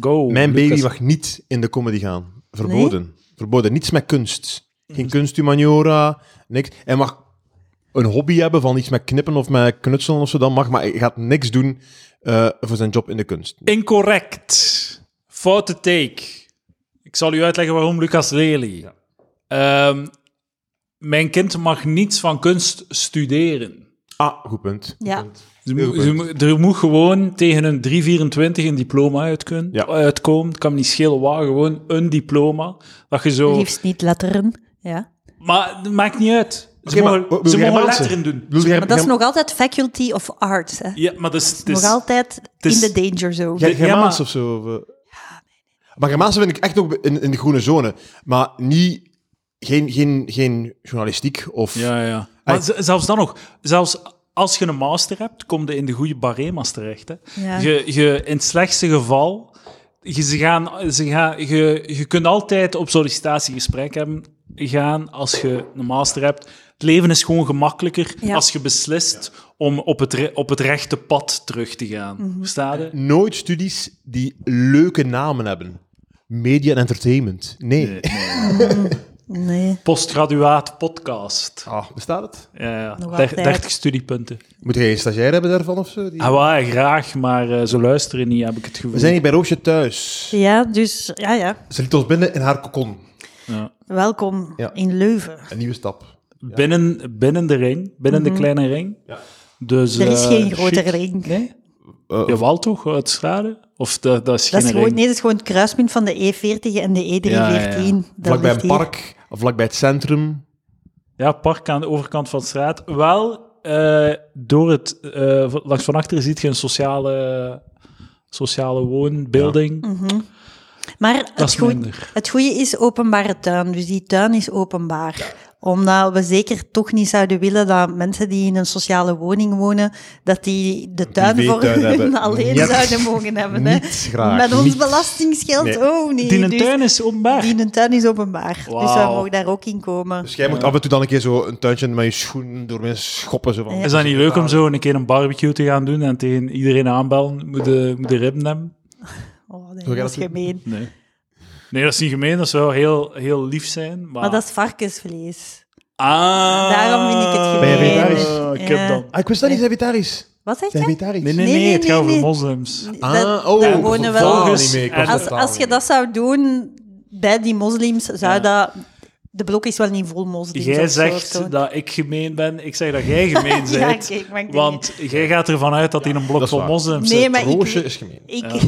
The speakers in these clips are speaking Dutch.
Go. Mijn Lucas. baby mag niet in de comedy gaan. Verboden. Verboden. Niets met kunst. Geen kunsthumaniora, niks. Hij mag een hobby hebben van iets met knippen of met knutselen of zo, dan mag, maar hij gaat niks doen eh, voor zijn job in de kunst. Incorrect. Foute take. Ik zal u uitleggen waarom, Lucas Lely. Ehm, mijn kind mag niets van kunst studeren. Ah, goed punt. Goed Ja. punt. Ze ze er moet gewoon tegen een 324 een diploma uitkomen. Ja. uitkomen. Het kan me niet schelen waar, gewoon een diploma. Dat je zo... Liefst niet letteren. Ja. Maar het maakt niet uit. Ze maar mogen, wil ze mogen letteren doen. Wil jij- Maar dat is nog altijd faculty of arts. Hè. Ja, maar dat is... nog altijd in de danger zone. jij- Ja, Germaans maar- of zo? Of, eh? Maar Germaanse vind ik echt nog in, in de groene zone. Maar niet, geen, geen, geen journalistiek of... Ja, ja. Maar z- zelfs dan nog, zelfs als je een master hebt, kom je in de goede barema's terecht. Hè. Ja. Je, je, in het slechtste geval, je, ze gaan, ze gaan, je, je kunt altijd op sollicitatiegesprek hebben, gaan als je een master hebt. Het leven is gewoon gemakkelijker Ja. als je beslist om op het, re- op het rechte pad terug te gaan. Versta je? Nooit studies die leuke namen hebben. Media en entertainment. Nee. Nee. Postgraduaat podcast. Ah, bestaat het? Ja, ja. Nog Der- altijd. 30 studiepunten. Moet jij een stagiair hebben daarvan of zo? Die- Ah, graag, maar eh, ze luisteren niet, heb ik het gevoel. We zijn hier bij Roosje thuis. Ja, dus ja, ja. Ze liet ons binnen in haar kokon. Ja. Welkom Ja. in Leuven. Een nieuwe stap. Binnen, binnen de ring, binnen de kleine ring. Ja. Dus, Mhm. Er is eh, geen grote chic. ring. Nee? Eh, Jawel toch, uit Strade? Of dat, dat is Dat geen is gewoon, nee, dat is gewoon het kruispunt van de E40 en de E314. Ja, ja, ja. Dat vlakbij een park, of vlakbij het centrum. Ja, park aan de overkant van de straat. Wel, eh, door het, eh, langs van achter ziet je een sociale, sociale woonbuilding. Mhm. Maar Dat het, is goe- minder. het goede is openbare tuin. Dus die tuin is openbaar. Omdat we zeker toch niet zouden willen dat mensen die in een sociale woning wonen, dat die de tuin voor hun hebben. alleen Niet- zouden mogen hebben. Hè. Niet graag. Met ons niet. belastingsgeld, Nee. oh nee. Die een dus tuin is openbaar. die een tuin is openbaar. Dus we Wauw. mogen daar ook in komen. Dus jij moet af en toe dan een keer zo een tuintje met je schoen door mijn schoppen. Zo van, Ja. Is dat niet leuk om zo een keer een barbecue te gaan doen en tegen iedereen aanbellen? Moet de, moet de ribben hebben? Oh, nee, dat is gemeen. Nee. Nee, dat is niet gemeen. Dat zou heel, heel lief zijn. Maar, Maar dat is varkensvlees. Ah. Daarom vind ik het Ben je gemeen. vegetarisch? Oh, ik Ja. heb dan... Ah, ik wist dat niet, zijn vegetarisch. Wat zeg Zijn je? vegetarisch. Nee, nee, Nee, nee, nee, het gaat over nee. moslims. Ah, Dat- oh, daar wonen wel- Volgens- niet mee. Als, als je dat zou doen bij die moslims, zou Ja. dat... De blok is wel niet vol moslims. Jij zegt zo. dat ik gemeen ben. Ik zeg dat jij gemeen Ja, bent. kijk, denk- want jij gaat ervan uit dat in een blok vol moslims Nee, zit. maar ik, Roosje is gemeen. ik, Ja.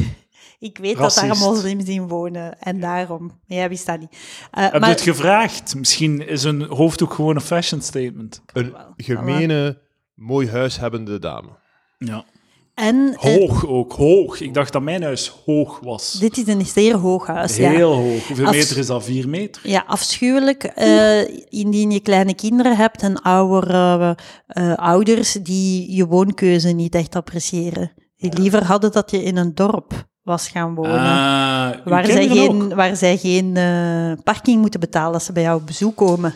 Ik weet dat daar moslims in wonen. En daarom. Jij wist dat niet. Eh, Heb je maar het gevraagd? Misschien is een hoofddoek gewoon een fashion statement. Een gemene, mooi huis hebbende dame. Ja. en eh, Hoog ook, hoog. Ik dacht dat mijn huis hoog was. dit is een zeer hoog huis. ja. Heel hoog. Hoeveel meter is dat? Vier meter? Ja, afschuwelijk. eh, indien je kleine kinderen hebt en oudere eh, ouders die je woonkeuze niet echt appreciëren. Die liever hadden dat je in een dorp was gaan wonen. Ah, waar, zij ook? geen, waar zij geen eh, parking moeten betalen als ze bij jou op bezoek komen.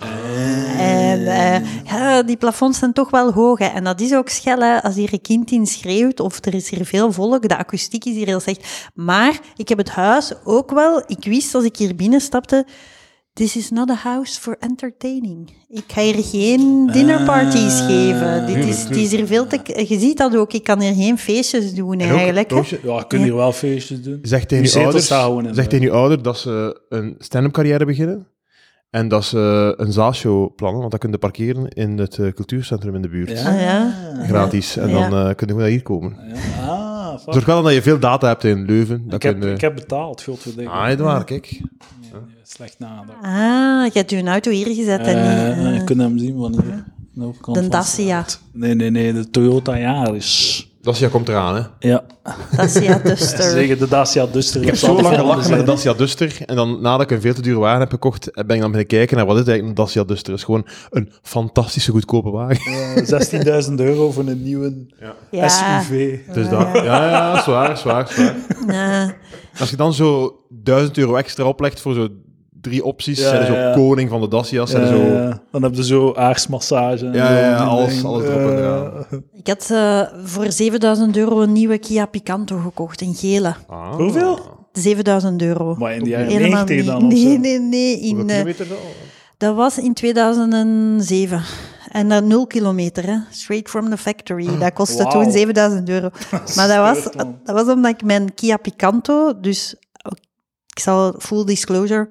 En eh, ja, die plafonds zijn toch wel hoog. Hè. En dat is ook schel, hè, als hier een kind in schreeuwt of er is hier veel volk. De akoestiek is hier heel slecht. Maar ik heb het huis ook wel... Ik wist als ik hier binnenstapte... This is not a house for entertaining. Ik ga hier geen dinnerparties Ah, geven. Dit is, het is hier veel te... Je ziet dat ook, ik kan hier geen feestjes doen ook, eigenlijk. Ja, je kunt hier wel feestjes doen. Zeg tegen Uw je ouders, zeg tegen je ouder dat ze een stand-up carrière beginnen. En dat ze een zaalshow plannen, want dan kunnen parkeren in het eh, cultuurcentrum in de buurt. Ja. Ah, ja. Gratis. En Ja. dan eh kunnen we naar hier komen. Ja. Ah, fuck. Zorg wel dat je veel data hebt in Leuven. Dat ik, heb, kun je- ik heb betaald, godverdikke. Ah, het waar, kijk. Slecht nadenken. Ah, je hebt je auto hier gezet en niet... Eh, eh, je kunt hem zien wanneer. de Dacia. Nee, nee, nee, de Toyota Yaris. Dacia komt eraan, hè. Ja, Dacia Duster. zeggen de Dacia Duster. Ik heb zo lang gelachen met de Dacia Duster. En dan, nadat ik een veel te dure wagen heb gekocht, ben ik dan beginnen kijken naar wat is eigenlijk een Dacia Duster. Het is gewoon een fantastische goedkope wagen. 16.000 euro voor een nieuwe Ja. SUV. Dus dat, ja, ja, zwaar, zwaar, zwaar. Ja. Als je dan zo 1000 euro extra oplegt voor zo drie opties. Ja, zijn zo ja. koning van de Dacia's. zijn Eh, zo... dan heb je zo aarsmassage. en Ja, zo, ja, alles- alles erop en Eh, eraan. Ik had eh, voor 7000 euro een nieuwe Kia Picanto gekocht, een gele. Ah. Hoeveel? 7000 euro. Maar in de jaren Helemaal 90 niet. dan? Nee, nee, nee. In, Hoeveel eh, kilometer dat was in 2007. En dat nul kilometer, hè. straight from the factory. Dat kostte toen 7000 euro. Maar dat was, dat was omdat ik mijn Kia Picanto, dus ik zal full disclosure,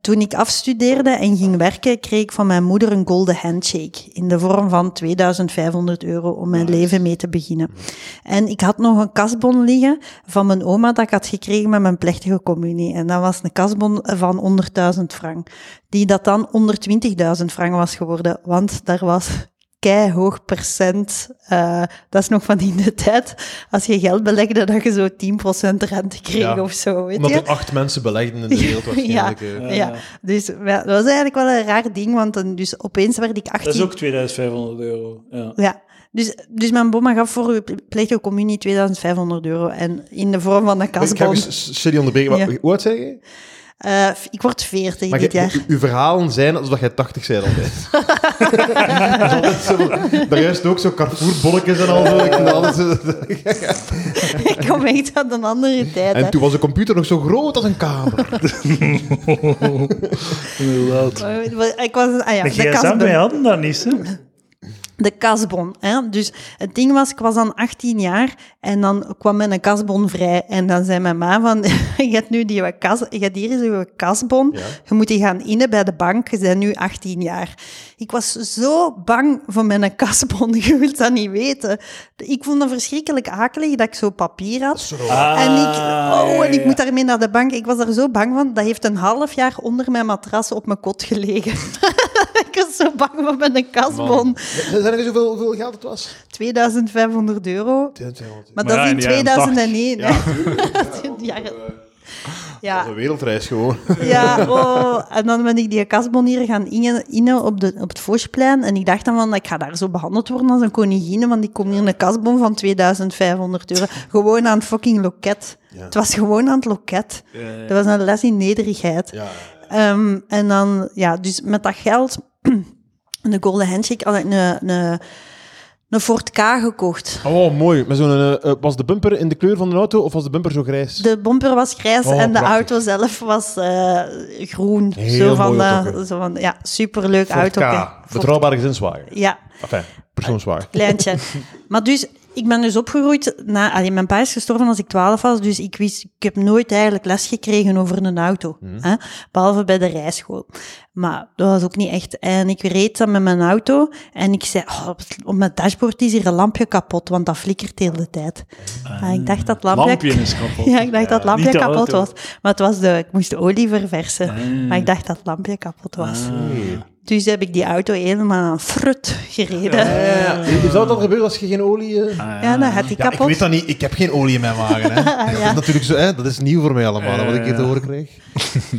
toen ik afstudeerde en ging werken, kreeg ik van mijn moeder een golden handshake in de vorm van 2500 euro om mijn leven mee te beginnen. En ik had nog een kasbon liggen van mijn oma dat ik had gekregen met mijn plechtige communie. En dat was een kasbon van 100.000 frank, die dat dan 120.000 frank was geworden, want daar was hoog percent. eh, dat is nog van in de tijd, als je geld belegde, dat je zo 10% rente kreeg Ja. of zo, weet Omdat je? er acht mensen belegden in de wereld waarschijnlijk. eh. Ja, dus ja, dat was eigenlijk wel een raar ding, want dan, dus opeens werd ik 18. Dat is ook 2500 euro. Ja. Ja, dus, dus mijn bomma gaf voor uw plechtige communie 2500 euro. En in de vorm van een Ik ga kasbon. even s- serieus onderbreken. Ja. Wat- Hoe oud zeg je? Eh, ik word 40 Maar dit je- jaar. u- uw verhalen zijn alsof jij 80 bent altijd. Daar juist ook zo Carrefour-bolletjes en al zo. Ik zo- ik kom echt uit een andere tijd. hè. En toen was de computer nog zo groot als een kamer. Inderdaad. Ik was, ah ja, De gsm, kasbon. wij hadden dat niet, hè? De kasbon. Hè? Dus het ding was, ik was dan 18 jaar en dan kwam mijn kasbon vrij. En dan zei mijn ma van, je hebt nu die kas, je hebt hier is je kasbon, Ja. je moet die gaan innen bij de bank, je bent nu 18 jaar. Ik was zo bang voor mijn kasbon, je wilt dat niet weten. Ik vond het verschrikkelijk akelig dat ik zo papier had. Ah, En ik, oh, en ik ja, moet daarmee naar de bank. Ik was daar zo bang van. Dat heeft een half jaar onder mijn matras op mijn kot gelegen. ik was zo bang voor mijn kasbon. Zijn er zoveel hoeveel geld het was? 2500 euro. Maar, Maar dat ja, is in in de jaren 2001. Ja, Ja, Dat ja, een wereldreis gewoon. ja, oh. En dan ben ik die kasbon hier gaan innen, op, de, op het Vosplein. En ik dacht dan van, ik ga daar zo behandeld worden als een koningin, want ik kom hier een kasbon van 2500 euro. Gewoon aan het fucking loket. Het was gewoon aan het loket. Dat was een les in nederigheid. Ehm, en dan, ja, dus met dat geld, de golden handshake, had ik een, een, Ford K gekocht. Oh, mooi. Met zo'n, eh, eh, was de bumper in de kleur van de auto of was de bumper zo grijs? De bomper was grijs Oh, en de prachtig. auto zelf was eh, groen. Heel zo van, zo van, ja, superleuk Ford auto. K. Betrouwbare gezinswagen. Ja, Enfin, persoonswagen. kleintje. maar dus, ik ben dus opgegroeid, na, allee, mijn pa is gestorven als ik 12 was, dus ik wist, ik heb nooit eigenlijk les gekregen over een auto. Mhm. Hè? Behalve bij de rijschool. Maar dat was ook niet echt. En ik reed dan met mijn auto en ik zei, oh, op, mijn dashboard is hier een lampje kapot, want dat flikkert de hele tijd. En ik dacht dat lampje... Lampje is kapot. Ja, ik dacht dat lampje kapot auto. was. Maar het was de, ik moest de olie verversen. Ah. Maar ik dacht dat lampje kapot was. Dus heb ik die auto helemaal frut gereden. Ja, ja, ja. Zou dat gebeuren als je geen olie... eh, Ja, dan had die Ja, ik kapot. weet dat niet. Ik heb geen olie in mijn wagen. Hè. Dat is natuurlijk zo, hè. Dat is nieuw voor mij allemaal, wat ik hier te horen krijg.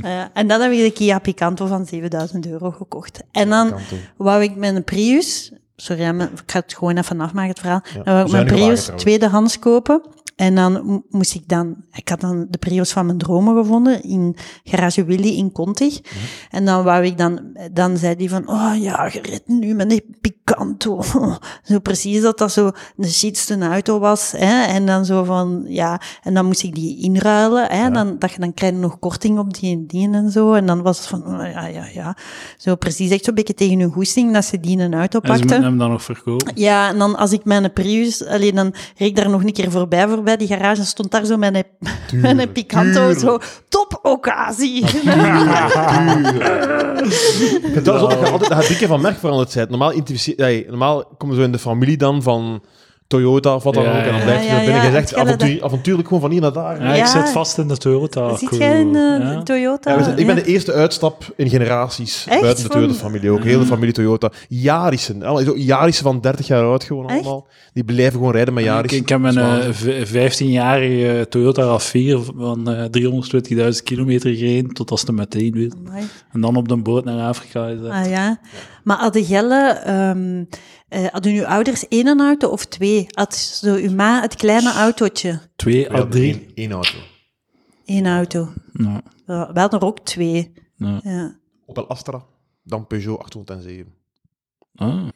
Eh, en dan heb ik de Kia Picanto van 7000 euro gekocht. En dan wou ik mijn Prius... Sorry, ik ga het gewoon even afmaken, het verhaal. dan wou ik mijn wagen Prius trouwens. tweedehands kopen. En dan mo- moest ik dan... Ik had dan de Prius van mijn dromen gevonden in Garage Willy in Contig. Mhm. En dan wou ik dan... Dan zei die van... Oh ja, je rijdt nu met een Picanto. Zo precies dat dat zo de shitste auto was. Hè? En dan zo van... Ja, en dan moest ik die inruilen. Hè? Dan, dat je, dan krijg je nog korting op die en die en zo. En dan was het van... oh, ja, ja, ja. Zo precies echt zo'n beetje tegen hun goesting dat ze die een auto En ze pakten. hem dan nog verkopen. Ja, en dan als ik mijn Prius, alleen dan reed ik daar nog een keer voorbij, voorbij die garage, stond daar zo mijn, mijn Picanto, zo, top occasie. Ik vind wel zo dat je altijd dat dikke van merk veranderd bent. Normaal, normaal komen we zo in de familie dan van Toyota of wat dan Ja, ook. En dan ja. blijf je Ja, er binnen. Je zegt avontuur, avontuurlijk gewoon van hier naar daar. Ja, Ja. ik zit vast in de Toyota. Ziet crew. jij een eh, Ja. Toyota? Ja, we zijn- ik ben Ja. de eerste uitstap in generaties Echt? buiten de Van- Toyota-familie ook. Hele familie Toyota. Jarissen. Jarissen van 30 jaar oud gewoon Echt? allemaal. Die blijven gewoon rijden met Jarissen. ik heb een Zwaar. eh, v- 15-jarige Toyota RAV4 van eh 320.000 kilometer gereden, tot als de meteen wil. Amai. En dan op de boot naar Afrika. Is dat. Ah ja. Maar hadden Gelle, ehm eh, hadden uw ouders één auto of twee? Had zo uw ma het kleine autootje? Twee We hadden drie. één- één auto. Eén auto. Ja. We hadden er ook twee. Ja. Ja. Opel Astra, dan Peugeot 807. Ah.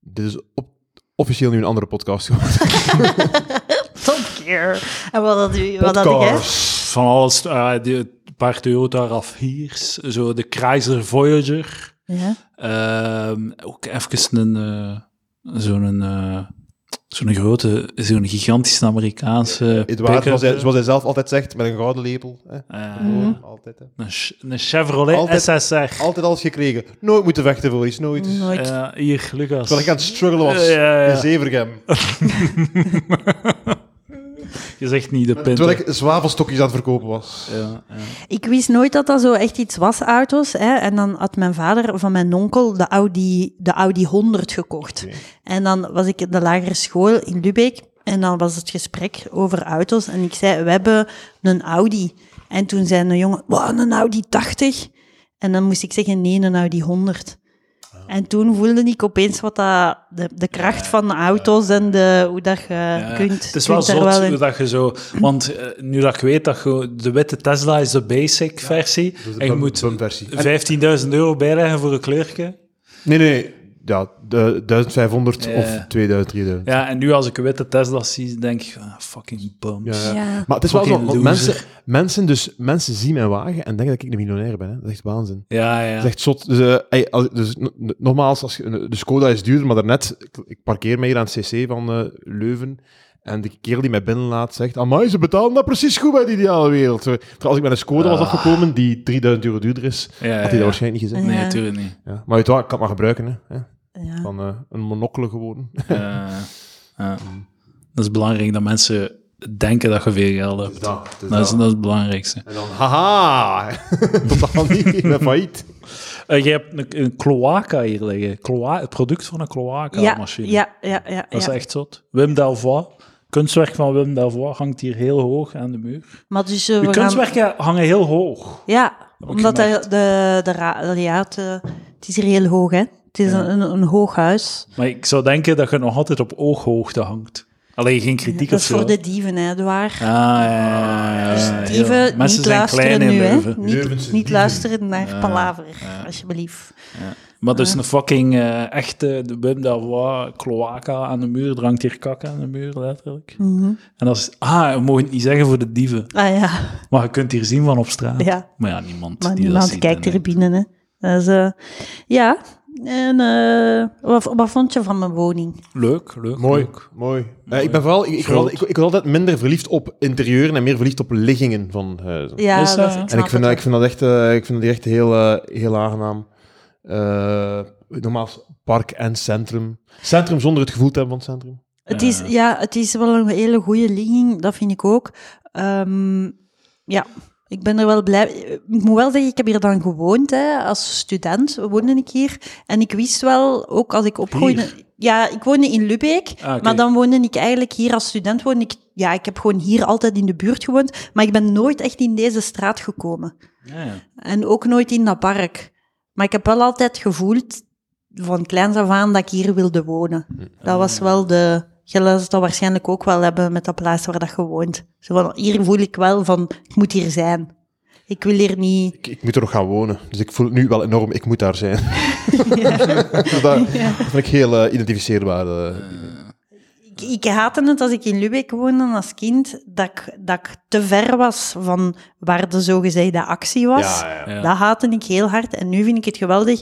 Dit is op, officieel nu een andere podcast geworden. Top Gear. En wat had, u, wat had? Podcast. Van alles, eh, die, een paar Toyota RAV4's, zo de Chrysler Voyager. Ja. Ehm, ook even een, eh, zo'n, eh, zo'n grote, zo'n gigantische Amerikaanse pick-up. zoals hij, zoals hij zelf altijd zegt, met een gouden lepel. Hè. Eh, Gewoon, altijd, hè. een, Ch- een Chevrolet Altijd- SSR. altijd alles gekregen. Nooit moeten vechten voor iets, nooit. Nooit. Hier, Lucas. Terwijl ik aan het struggelen was Ja, ja. in Zevergem. Je zegt niet de Terwijl pinten. ik zwavelstokjes aan het verkopen was. Ja, ja. Ik wist nooit dat dat zo echt iets was, auto's. Hè? En dan had mijn vader van mijn onkel de Audi, de Audi 100 gekocht. En dan was ik in de lagere school in Lubeck. En dan was het gesprek over auto's. En ik zei, we hebben een Audi. En toen zei een jongen, wow, een Audi 80. En dan moest ik zeggen, nee, een Audi 100. En toen voelde ik opeens wat dat, de, de kracht van de auto's en de, hoe dat je Ja, kunt. het is wel zot wel in- hoe dat je zo... Want eh, nu dat ik weet dat je... De witte Tesla is de basic versie. Dus de en je moet bumversie. 15.000 euro bijleggen voor een kleurtje. Nee, nee. Ja, de 1500 Ja. of 2000, 3000. Ja, en nu als ik een witte Tesla zie, denk ik... ah, fucking bums. Ja, ja. Ja. Maar het is wel zo, want mensen, mensen, dus, mensen zien mijn wagen en denken dat ik een miljonair ben. Hè. Dat is echt waanzin. Ja, ja. Dat is echt zot. Dus, ey, als- dus nogmaals, als je, de Skoda is duurder, maar daarnet, ik, ik parkeer mij hier aan het CC van eh, Leuven, en de kerel die mij binnenlaat zegt, amai, ze betalen dat precies goed bij de ideale wereld. Terwijl Als ik met een Skoda was Ah. afgekomen, die 3000 euro duurder is, ja, ja, had hij dat ja. waarschijnlijk niet gezegd. Nee, Ja. natuurlijk niet. Ja. Maar weet je wat, ik kan het maar gebruiken. Hè. Ja. Van eh, een monocle geworden. Eh, ja. Dat is belangrijk dat mensen denken dat je veel geld hebt. dat, Dat is, dat is het belangrijkste. En dan, haha, totaal niet, ik ben failliet. Eh, je hebt een, een cloaca hier liggen. Cloa het product van een cloaca-machine. ja, ja, ja. Dat is ja. echt zot. Wim Delvoye. Kunstwerk van Wim Delvoye hangt hier heel hoog aan de muur. Maar dus, eh, gaan- kunstwerken hangen heel hoog. Ja, omdat de, de, ja, het, het is hier heel hoog, hè. Het is Ja. een, hoog huis. Maar ik zou denken dat je nog altijd op ooghoogte hangt. Alleen geen kritiek Dat of is zo. voor de dieven, hè, Edouard. Ah, ja, ja, ja, Dus dieven, Mensen niet zijn luisteren nu, hè. Niet, niet luisteren naar Ja, palaver, ja. alsjeblieft. Maar dus een fucking eh, echte de Wim Delvoye cloaca aan de muur. Hangt hier kak aan de muur, letterlijk. Mhm. En dat is... Ah, we mogen het niet zeggen voor de dieven. Ah ja, Maar je kunt hier zien van op straat. ja. Maar ja, niemand Maar die dat niemand ziet kijkt er binnen, hè. Dus, ja, en eh, wat, wat vond je van mijn woning? Leuk, leuk, Mooi, leuk. mooi. Eh, ik ben vooral, ik, ik, was, ik, ik was altijd minder verliefd op interieuren en meer verliefd op liggingen van huizen. Ja, dat is, En ik vind, dat, ik vind dat echt, eh, ik vind dat echt heel, eh, heel aangenaam. Eh normaal park en centrum. Centrum zonder het gevoel te hebben van het centrum. Het is, ja, het is wel een hele goede ligging, dat vind ik ook. Ehm, ja, ik ben er wel blij. Ik moet wel zeggen, ik heb hier dan gewoond hè, als student, woonde ik hier. En ik wist wel, ook als ik opgroeide... Ja, ik woonde in Lubeek, Ah, maar dan woonde ik eigenlijk hier als student. Woonde ik, ja, ik heb gewoon hier altijd in de buurt gewoond, maar ik ben nooit echt in deze straat gekomen. Ja, ja. En ook nooit in dat park. Maar ik heb wel altijd gevoeld, van kleins af aan, dat ik hier wilde wonen. Dat was wel de... Je laat dat waarschijnlijk ook wel hebben met dat plaats waar dat je woont. Zo van, hier voel ik wel van, ik moet hier zijn. Ik wil hier niet... Ik, ik moet er nog gaan wonen. Dus ik voel het nu wel enorm, ik moet daar zijn. dat, dat vind ik heel eh, identificeerbaar. eh. Ik, ik haatte het als ik in Lubeck woonde als kind, dat ik, dat ik te ver was van waar de zogezegde actie was. ja, ja. Ja. Dat haatte ik heel hard. En nu vind ik het geweldig.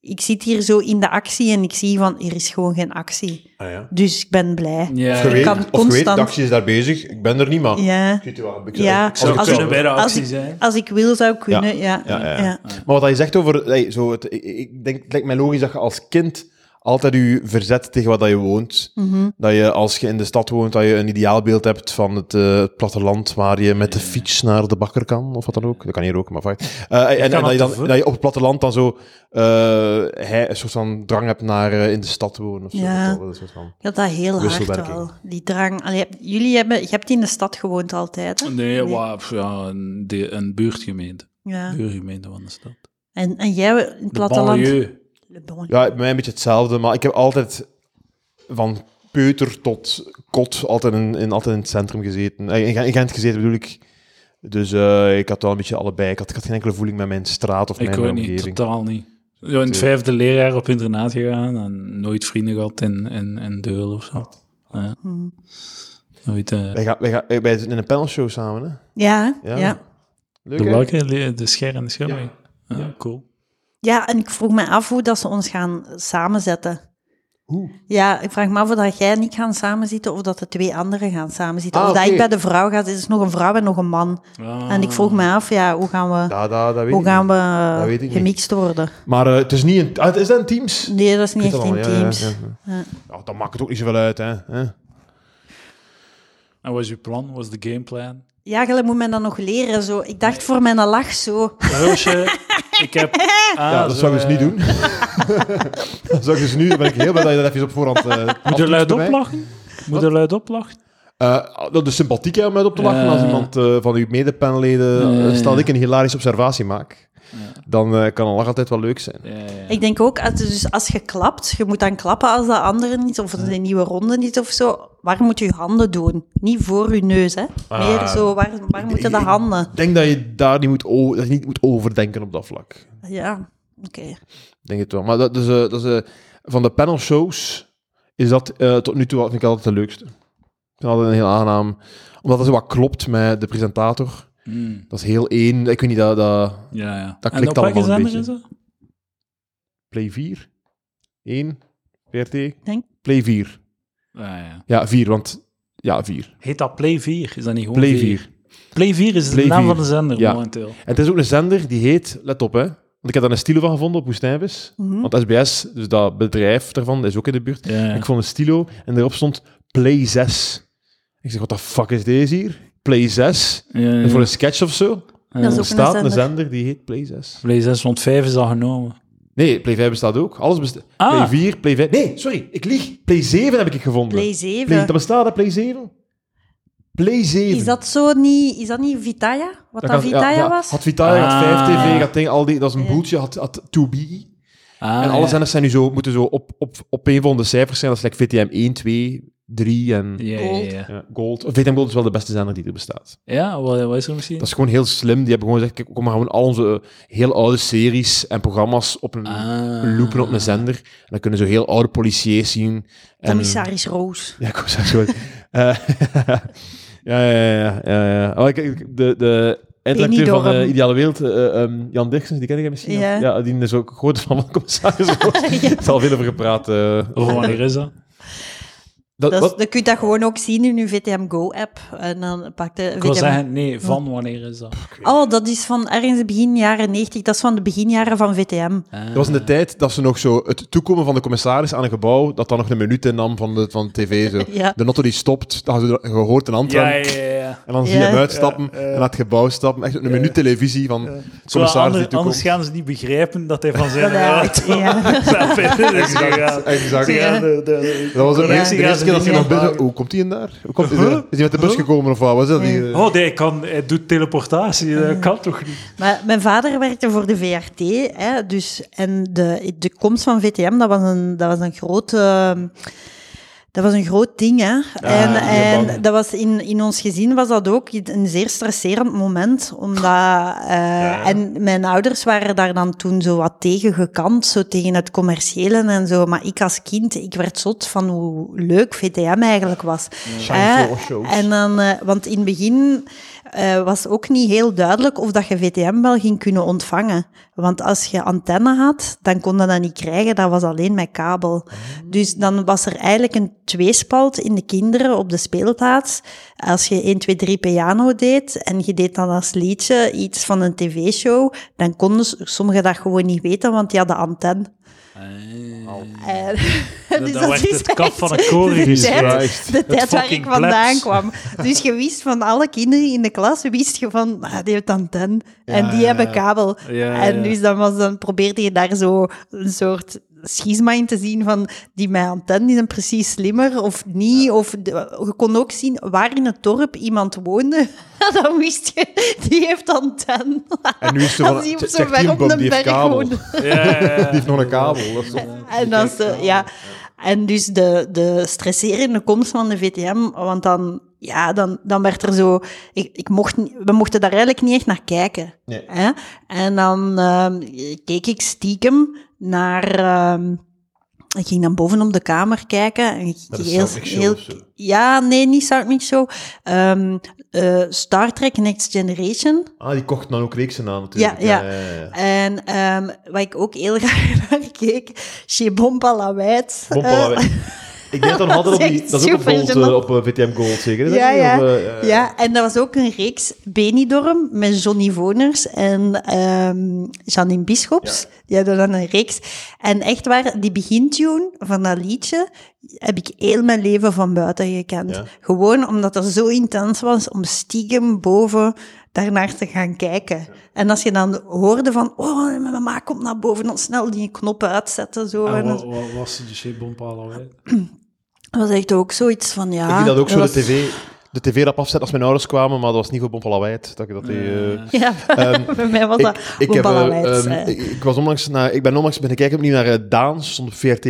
Ik zit hier zo in de actie en ik zie van, er is gewoon geen actie. Ah, ja. Dus ik ben blij. Ja, Of je weet, kan of je weet, constant- de actie is daar bezig. Ik ben er niet, man. Ja. Ik weet wel, ik- Ja, als Zou kunnen zou- bij de als actie ik- zijn. Als ik wil, zou ik kunnen, ja. Ja, ja, ja. ja. Maar wat je zegt over... hey, zo het, ik, ik denk, het lijkt mij logisch dat je als kind altijd je verzet tegen wat dat je woont. Mhm. Dat je als je in de stad woont, dat je een ideaalbeeld hebt van het, eh, het platteland waar je met de fiets naar de bakker kan, of wat dan ook. Dat kan hier ook, maar fijn. Eh, en, dat, je dan, dat je op het platteland dan zo eh, hij, een soort van drang hebt naar in de stad wonen. Of zo. Ja. Dat is van- had dat heel hard wel. Die drang. Allee, jullie hebben... Je hebt in de stad gewoond altijd, hè? Nee, pff, ja, een, de, een buurtgemeente. Ja. Buurgemeente van de stad. En, en jij in het De platteland... banlieue. Le bon. Ja, bij mij een beetje hetzelfde, maar ik heb altijd van peuter tot kot altijd in, in, altijd in het centrum gezeten. Eh, In, in Gent gezeten bedoel ik. Dus eh, ik had wel een beetje allebei. Ik had, ik had geen enkele voeling met mijn straat of Ik mijn weet niet, omgeving. totaal niet. Zo in het vijfde leerjaar op internaat gegaan en nooit vrienden gehad in, in, in Deul of zo. Ja. Hm. Nooit, eh, Wij, gaan, wij, gaan, wij zitten in een panelshow samen, hè? Ja, Ja. ja. ja. Leuk, de welke? De scher en de scherming? Ja. cool. En ik vroeg me af hoe dat ze ons gaan samenzetten. Hoe? Ja, ik vraag me af of dat jij en ik gaan samenzitten of dat de twee anderen gaan samenzitten. Ah, of dat oké. ik bij de vrouw ga, het is nog een vrouw en nog een man. Ah. En ik vroeg me af, ja, hoe gaan we, Ja, dat, dat weet hoe ik gaan niet. Dat weet we niet. gemixt worden? Maar eh, het is niet een... ah, is dat een Teams? Nee, dat is niet echt in ja, teams. ja, ja. Ja. Ja, dan maakt het ook niet zoveel uit, hè. hè? En wat is je plan? Wat is de gameplan? Ja, jij moet mij dat nog leren. Zo. Ik dacht voor mijn lach zo. Roosje, ik heb... Ah, Ja, dat zo, zou ik dus niet doen. dat zou ik dus nu... Dan ben ik heel blij dat je dat even op voorhand... eh Moet je luid oplachen? Moet je luid oplachen? Eh, dat is sympathiek hè, om uit op te lachen. Ja. Als iemand eh, van uw medepanelleden... Ja, ja, stel dat ik een hilarische observatie maak, dan eh, kan een lach altijd wel leuk zijn. Ja, ja, ja. Ik denk ook, als- dus als je klapt, je moet dan klappen als de andere niet, of een nieuwe ronde niet of zo. Waar moet je je handen doen? Niet voor je neus, hè. Meer Ah. zo, waar, waar moeten de handen? Ik denk dat je daar niet moet, dat je niet moet overdenken op dat vlak. Ja, oké. Ik denk het wel. Maar dat is, eh, dat is, eh, van de panelshows is dat eh, tot nu toe vind ik altijd de leukste. Ik vind altijd een heel aangenaam. Omdat het zo wat klopt met de presentator. Hmm. Dat is heel één. Ik weet niet, dat, dat Ja, ja. Dat klikt allemaal een zender is beetje. dat? Play 4? 1? VRT? Denk. Play 4. Ja, ja. Ja, 4, want... Ja, 4. Heet dat Play 4? Is dat niet gewoon Play 4? 4. Play 4 is Play de naam 4. van de zender Ja. momenteel. En het is ook een zender die heet... Let op, hè. Want ik heb daar een stilo van gevonden op Woestijnvis. Mhm. Want SBS, dus dat bedrijf daarvan, is ook in de buurt. Ja, ja. Ik vond een stilo en daarop stond Play 6. Ik zeg, wat de fuck is deze hier? Play 6? Ja, voor een sketch of zo? Ja. Dat is Er ook staat een een zender. zender die heet Play 6. Play 6 rond 5 is al genomen. Nee, Play 5 bestaat ook. Alles bestaat. Ah. Play 4, Play 5... Nee, sorry, ik lieg. Play 7 heb ik gevonden. Play 7. Play, dat bestaat, hè, Play 7? Play 7. Is dat zo niet, is dat niet Vitaya? Wat dat, gaat- Vitaya ja, ja. was? Had Vitaya, had 5 TV, Ah. had ding, al die, dat is een Ja. boeltje, had, had 2B. Ah, en alle ja. zenders zijn nu zo, moeten zo op, op, op een van de cijfers zijn. Dat is like VTM 1, 2, 3 en Ja, ja, Gold. ja. ja, Gold. VTM Gold is wel de beste zender die er bestaat. Ja, wat, wat is er misschien? Dat is gewoon heel slim. Die hebben gewoon gezegd, kijk, kom maar gewoon al onze eh, heel oude series en programma's op een, Ah. loopen op een zender. En dan kunnen ze heel oude politiers zien. En, Commissaris Roos. Ja, commissaris Roos. Eh, ja, ja, ja. ja, ja. Oh, ik- de, de eindredacteur van de Ideale Wereld, eh, ehm, Jan Dirksen, die ken ik misschien. Ja. ja die is ook groot van commissaris Roos. Er is al veel over gepraat. Over wanneer is dat? Dat, dan kun je dat gewoon ook zien in je VTM Go-app. En dan pak de Ik wil VTM... zeggen, nee, van wanneer is dat? Oh, dat is van ergens begin jaren 90. Dat is van de beginjaren van VTM. Ah. Dat was in de tijd dat ze nog zo het toekomen van de commissaris aan een gebouw, dat dan nog een minuut innam van de, van de tv. Zo. Ja. De auto die stopt, dan gaan ze gehoord een Antwerp. Ja, ja, ja. ja. En dan zie je hem uitstappen en naar het gebouw stappen. Echt een minuut televisie van de Zo, commissaris die anders, toekomt. anders gaan ze niet begrijpen dat hij van zijn uit- ja. Je? Dus Exact. de- Dat was correctie eerste, keer dat binnen... maken. Hoe komt hij in daar? Hoe komt, is, hij, is hij met de bus gekomen of wat? Was dat? Die, eh, Oh, nee, hij, kan, hij doet teleportatie. Dat kan toch niet? Maar mijn vader werkte voor de VRT, hè, dus, en de, de komst van VTM, dat was een, dat was een groot... eh, dat was een groot ding, hè. en bang. en dat was in, in ons gezin was dat ook een zeer stresserend moment, omdat... eh, En mijn ouders waren daar dan toen zo wat tegen gekant, zo tegen het commerciële en zo. Maar ik als kind, ik werd zot van hoe leuk VTM eigenlijk was. Shows. en dan, eh, want in het begin eh, was ook niet heel duidelijk of dat je VTM wel ging kunnen ontvangen. Want als je antenne had, dan kon je dat niet krijgen, dat was alleen met kabel. Dus dan was er eigenlijk een tweespalt in de kinderen op de speelplaats. Als je 1, 2, 3 piano deed en je deed dan als liedje iets van een tv-show, dan konden sommigen dat gewoon niet weten, want die hadden antenne. En, dus werd is het kap echt van een de tijd, de tijd waar ik vandaan plebs. kwam. Dus je wist van alle kinderen in de klas, wist je van, ah, die heeft antenne en die ja, hebben ja. kabel. Ja, en ja. dus dan, was, dan probeerde je daar zo een soort schisma in te zien van die antenne die zijn precies slimmer of niet. Of de- je kon ook zien waar in het dorp iemand woonde. dan wist je, die heeft antenne. En nu is het zo die op een berg kabel. woonde. Ja, ja, ja. Die heeft nog een kabel. Dat is En, dan ze, ja. en dus de, de stresserende komst van de VTM, want dan ja, dan, dan werd er zo... Ik, ik mocht, we mochten daar eigenlijk niet echt naar kijken. Nee. Hè? En dan ehm, keek ik stiekem naar... ehm, ik ging dan boven op de kamer kijken. En ik de heel, ja, nee, niet Park Show. Ehm, eh, Star Trek Next Generation. Ah, die kocht dan ook reeksen aan natuurlijk. Ja, ja. ja, ja. En ehm, wat ik ook heel graag naar keek, Chez Bon Palaweit. Bompa, Eh, ik denk dat nog altijd op dat die... Dat is ook op, eh, op eh, VTM Gold, zeker? dat Ja, ja. Of, eh, ja, en dat was ook een reeks Benidorm met Johnny Voners en ehm Janine Bischops. Die hadden dan een reeks. En echt waar, die begintune van dat liedje heb ik heel mijn leven van buiten gekend. Ja. Gewoon omdat het zo intens was om stiekem boven daarnaar te gaan kijken. En als je dan hoorde van, oh, mijn mama komt naar boven, dan snel die knoppen uitzetten. Zo. En En wat, dat wat was de Bompala? was echt ook zoiets van, ja... Ik deed dat ook zo de tv... De tv-rap afzetten als mijn ouders kwamen, maar dat was niet voor Bompalawijt. Dat ik dat die, eh, Ja, Ehm, bij mij was dat ik, ik, heb, eh, Bompalawijts, ehm, eh. ik, ik was onlangs naar, ik ben onlangs beginnen kijken opnieuw naar eh, Daans, stond op VRT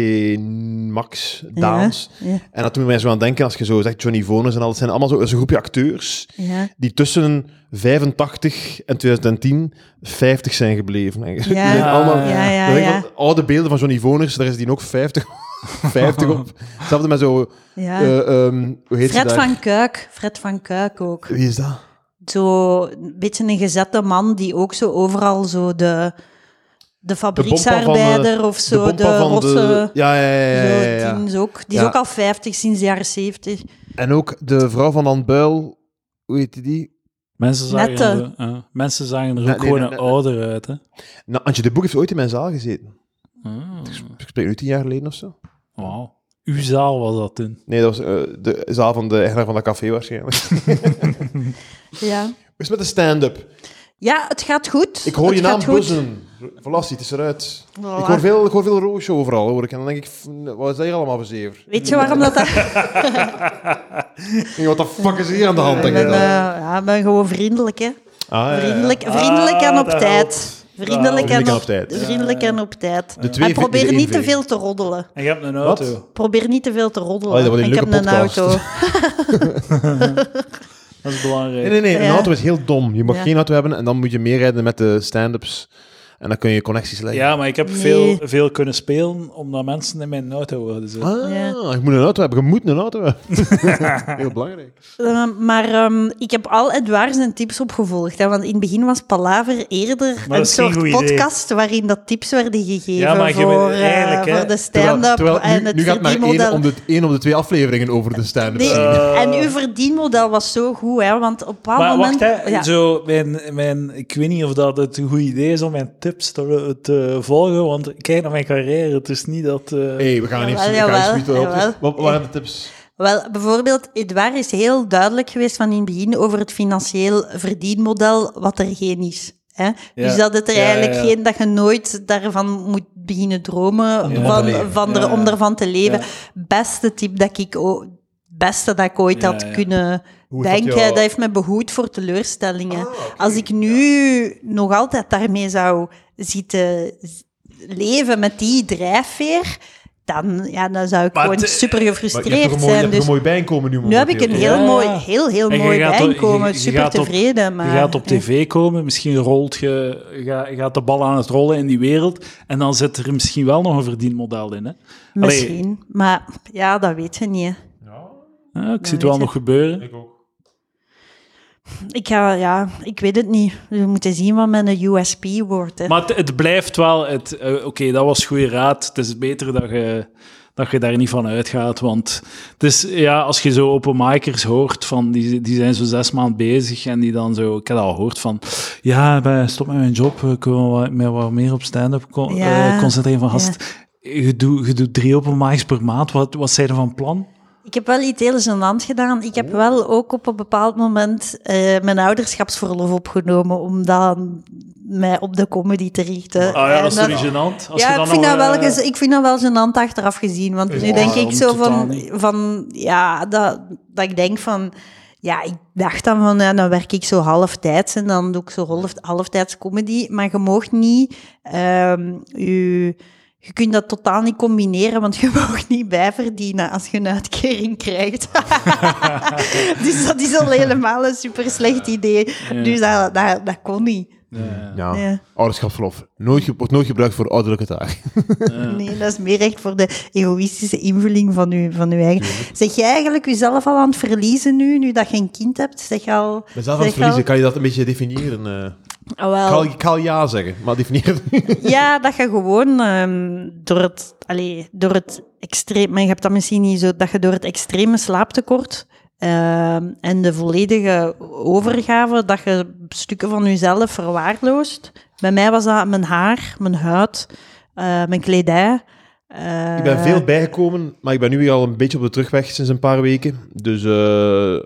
Max, Daans. Ja, En dat doet mij zo aan denken, als je zo zegt Johnny Voners en al, dat zijn allemaal zo, dat is een groepje acteurs ja. die tussen 85 en 2010 50 zijn gebleven. Ja. Allemaal, Ja, ja, oude beelden van Johnny Voners, daar is die ook 50, 50 op. Hetzelfde met zo, Ja. eh, ehm, hoe heet Fred van Kuik, Fred van Kuik ook. Wie is dat? Zo een beetje een gezette man die ook zo overal zo de, de fabrieksarbeider of zo, de, rosse... Ja, ja, ja. ja, ja, ja. Zo, die is ook, die is Ja. ook al 50 sinds de jaren 70. En ook de vrouw van Dan Buil, hoe heet die? Mensen zagen, Nette. er, eh, mensen zagen er ook nee, gewoon nee, nee. ouder uit. Hè? Nou, Antje de Boek heeft ooit in mijn zaal gezeten. Ah, Ik spreek nu tien jaar geleden of zo. wauw. Uw zaal was dat toen. Nee, dat was eh, de zaal van de eigenaar van dat café waarschijnlijk. Ja. Hoe is het met de stand-up? ja, het gaat goed. Ik hoor het je naam gaat goed. buzzen. Verlassie, het is eruit. Voilà. Ik hoor veel, ik hoor veel roosje overal, hoor ik. En dan denk ik, wat is dat hier allemaal voor zever? Weet je waarom dat... dat... Ik denk, Wat de fuck is hier aan de hand? Ik Denk ben, ik dan. ja, ik ben gewoon vriendelijk, hè. Ah, ja, ja. Vriendelijk, vriendelijk en Ah, op tijd. helpt. Vriendelijk, Vriendelijk en op, op tijd. Vriendelijk en op tijd. De twee En probeer niet te veel te roddelen. En je hebt een auto. Wat? Probeer niet te veel te roddelen. Oh, dat wordt een ik heb een auto. Dat is belangrijk. Nee, nee, nee. Een auto is heel dom. Je mag Ja. geen auto hebben en dan moet je meerijden met de stand-ups. En dan kun je connecties leggen. Ja, maar ik heb Nee. veel, veel kunnen spelen omdat mensen in mijn auto wilden zitten. Ah, Ja. je moet een auto hebben. Je moet een auto hebben. heel belangrijk. Eh, maar ehm, ik heb al Edouard zijn tips opgevolgd. Hè, want in het begin was Palaver eerder een soort idee. podcast waarin dat tips werden gegeven Ja, maar voor, eh, hè, voor de stand-up terwijl en nu, het nu gaat maar één verdienmodel. om, de, één om de twee afleveringen over de stand-up. Nee, Eh. en uw verdienmodel was zo goed, hè, want op een bepaald Maar moment... wacht, hè. ja, Zo, mijn, mijn, ik weet niet of dat het een goed idee is om mijn tips te, te volgen, want kijk naar mijn carrière. Het is niet dat... eh, hey, we gaan niet Jawel, we gaan jawel, niet zo op- jawel. Wat wat waren de tips? Wel, bijvoorbeeld, Edouard is heel duidelijk geweest van in het begin over het financieel verdienmodel, wat er geen is. Hè? Dus dat het er Ja, eigenlijk ja, ja. geen, dat je nooit daarvan moet beginnen dromen, Om ervan van, te leven. van er, Ja, om ervan te leven. Ja. Beste tip dat ik beste dat ik ooit Ja, had ja. kunnen Hoe is dat jou- Dat heeft me behoed voor teleurstellingen. Ah. Als ik nu nog altijd daarmee zou zitten leven met die drijfveer, dan, ja, dan zou ik Maar gewoon het- super Maar je hebt gefrustreerd een mooi, je zijn. hebt toch Dus een mooi bijinkomen nu nu heb ik een heel Ja. mooi, heel, heel mooi je super gaat op- tevreden. Maar, Je gaat op tv komen, misschien rolt je, ga- gaat de bal aan het rollen in die wereld, en dan zit er misschien wel nog een verdienmodel in. Hè? Misschien. Maar ja, dat weet je niet. Ja, ik zie het wel je. nog gebeuren. Ik ook. Ik ga, ja, ik weet het niet. We moeten zien wat mijn USP wordt. Hè. Maar het, het blijft wel... het, eh, Oké, dat was goede raad. Het is beter dat je, dat je daar niet van uitgaat. Want het is, ja, als je zo openmakers hoort, van, die, die zijn zo zes maanden bezig en die dan zo... Ik heb al gehoord van... Ja, stop met mijn job. Ik wil met wat meer op stand-up con- Ja, eh, concentreren. Van, gast, je, doet, je doet drie openmakers per maand. Wat, wat zijn er van plan? Ik heb wel iets heel gênants gedaan. Ik heb wel ook op een bepaald moment eh, mijn ouderschapsverlof opgenomen om dan mij op de comedy te richten. Ah ja, dat is niet gênant? Als je ja, dan ik vind, dat wel, gez- ik vind dat wel gênant achteraf gezien. Want nu denk ik zo van, van ja, dat, dat ik denk van... Ja, ik dacht dan van, ja, dan werk ik zo halftijds en dan doe ik zo half, halftijds comedy. Maar je mag niet ehm je, je kunt dat totaal niet combineren, want je mag niet bijverdienen als je een uitkering krijgt. dus dat is al helemaal een super slecht idee. Dus dat, dat, dat kon niet. Ja. Ja. Ja. Ouderschapsverlof. Nooit, wordt nooit gebruikt voor ouderlijke taak. Nee, dat is meer echt voor de egoïstische invulling van je, van uw eigen. Zeg je eigenlijk jezelf al aan het verliezen nu, nu dat je een kind hebt? Zeg je al... Mezelf aan het verliezen, al- kan je dat een beetje definiëren? Eh? Ah, wel. ik, ga, ja zeggen, maar definieer Ja, dat je gewoon ehm, door het, allee, door het extreem, maar je hebt dat misschien niet zo, dat je door het extreme slaaptekort ehm, en de volledige overgave, dat je stukken van jezelf verwaarloost. Bij mij was dat mijn haar, mijn huid, eh, mijn kledij. eh, Ik ben veel bijgekomen, maar ik ben nu weer al een beetje op de terugweg sinds een paar weken. Dus eh,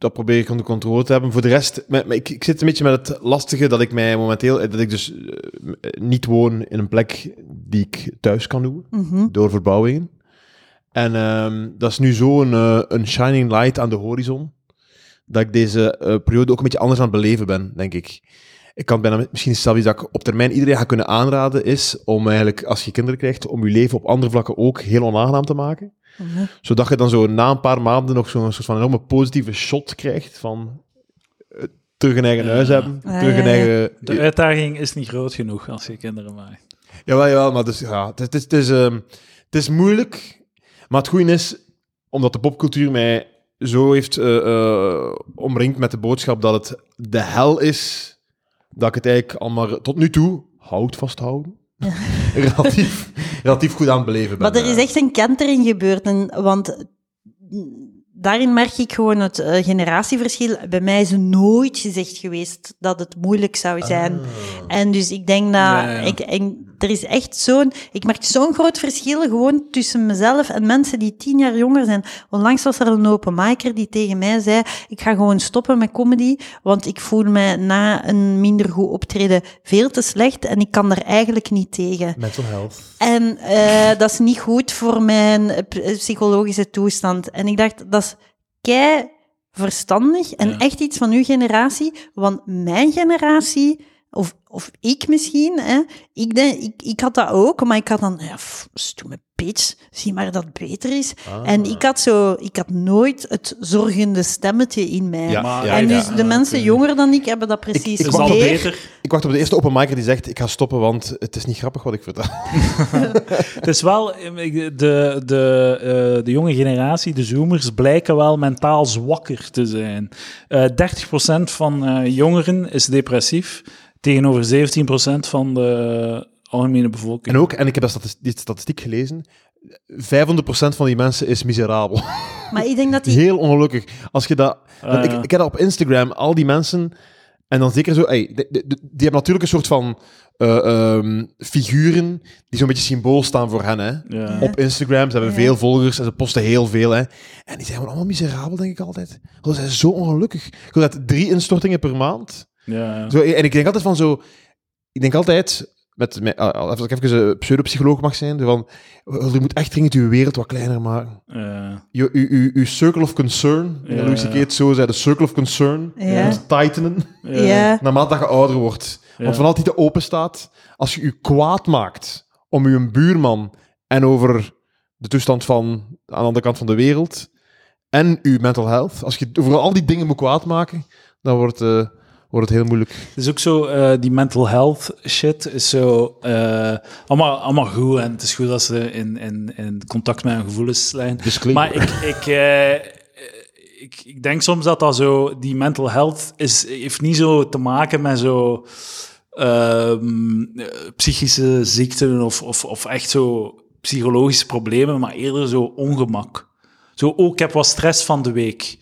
dat probeer ik onder controle te hebben. Voor de rest, maar, maar ik, ik zit een beetje met het lastige dat ik mij momenteel, dat ik dus eh, niet woon in een plek die ik thuis kan doen, mhm. door verbouwingen. En ehm, dat is nu zo een, eh, een shining light aan de horizon, dat ik deze eh, periode ook een beetje anders aan het beleven ben, denk ik. Ik kan bijna, misschien zelfs iets dat ik op termijn iedereen ga kunnen aanraden, is om eigenlijk, als je kinderen krijgt, om je leven op andere vlakken ook heel onaangenaam te maken. Mhm. Zodat je dan zo na een paar maanden nog zo'n soort van enorme positieve shot krijgt van eh, terug een eigen Ja. huis hebben, Ja, terug een ja, ja. eigen... De uitdaging is niet groot genoeg als je kinderen maakt. Jawel, jawel, maar dus, ja, het, is- het, is, het, is, ehm, het is moeilijk. Maar het goede is, omdat de popcultuur mij zo heeft eh, eh, omringd met de boodschap dat het de hel is, dat ik het eigenlijk al maar tot nu toe, houd vasthouden, relatief, relatief goed aan het beleven ben. Maar er is echt een kentering gebeurd. En, want daarin merk ik gewoon het eh, generatieverschil. Bij mij is nooit gezegd geweest dat het moeilijk zou zijn. Ah. En dus ik denk dat... Ja, ja. Ik, en er is echt zo'n... Ik merk zo'n groot verschil gewoon tussen mezelf en mensen die tien jaar jonger zijn. Onlangs was er een openmaker die tegen mij zei... Ik ga gewoon stoppen met comedy, want ik voel me na een minder goed optreden veel te slecht en ik kan er eigenlijk niet tegen. Mental health. En eh, dat is niet goed voor mijn eh, psychologische toestand. En ik dacht, dat is kei verstandig en Ja. echt iets van uw generatie. Want mijn generatie, of, of ik misschien, hè, ik, denk, ik, ik had dat ook, maar ik had dan, ja, pff, stoeme bitch, zie maar dat het beter is. Ah. En ik had, zo, ik had nooit het zorgende stemmetje in mij. Ja, Maar- ja, en ja. dus de mensen jonger dan ik hebben dat precies ik Het is al meer. beter. Ik wacht op de eerste openmaker die zegt, ik ga stoppen, want het is niet grappig wat ik vertel. Het is wel, eh, ik- de, de, eh, de jonge generatie, de zoomers, blijken wel mentaal zwakker te zijn. Eh 30% van eh, jongeren is depressief, tegenover 17% van de algemene bevolking. En ook, en ik heb dat statis- die statistiek gelezen, 500% van die mensen is miserabel. Maar ik denk dat die... Heel ongelukkig. Als je dat... Ah, ik, ik heb dat op Instagram, al die mensen... En dan zeker zo... Hey, die, die- die hebben natuurlijk een soort van eh, ehm, figuren die zo'n beetje symbool staan voor hen, hè. Ja. Op Instagram, ze hebben Ja. veel volgers en ze posten heel veel, hè. En die zijn gewoon allemaal miserabel, denk ik altijd. Ze zijn zo ongelukkig. Ik wil dat drie instortingen per maand. Ja. Zo, en ik denk altijd van zo... Ik denk altijd... Met, met, als ik even een pseudopsycholoog mag zijn, van, je moet echt dringend je wereld wat kleiner maken. Ja. Je, je, je, je circle of concern, Ja, Louis C.K. ja. het zo zei, de circle of concern, Ja. je moet tightenen, Ja. Ja. naarmate dat je ouder wordt. Ja. Want vanaf die te open staat, als je je kwaad maakt om je buurman en over de toestand van aan de andere kant van de wereld en je mental health, als je over al die dingen moet kwaad maken, dan wordt, eh, wordt het heel moeilijk. Het is ook zo, eh, die mental health shit is zo eh, allemaal, allemaal goed. En het is goed dat ze in, in, in contact met hun gevoelens zijn. Maar ik, ik, eh, ik, ik denk soms dat dat zo, die mental health is, heeft niet zo te maken met zo ehm, eh, psychische ziekten of, of, of echt zo psychologische problemen, maar eerder zo ongemak. Zo, oh, ik heb wat stress van de week.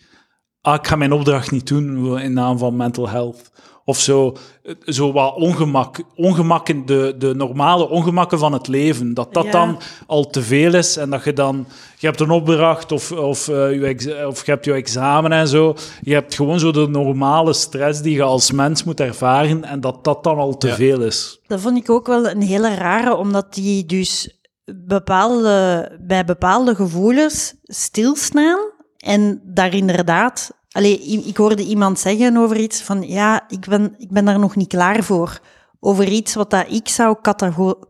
Ah, ik ga mijn opdracht niet doen in naam van mental health. Of zo, eh, zo wat ongemak. Ongemak in de, de normale ongemakken van het leven. Dat dat Ja. dan al te veel is en dat je dan... Je hebt een opdracht of, of, eh, je of je hebt je examen en zo. Je hebt gewoon zo de normale stress die je als mens moet ervaren en dat dat dan al te Ja. veel is. Dat vond ik ook wel een hele rare, omdat die dus bepaalde, bij bepaalde gevoelens stilstaan en daar inderdaad... Allee, ik hoorde iemand zeggen over iets van, ja, ik ben, ik ben daar nog niet klaar voor over iets wat dat ik zou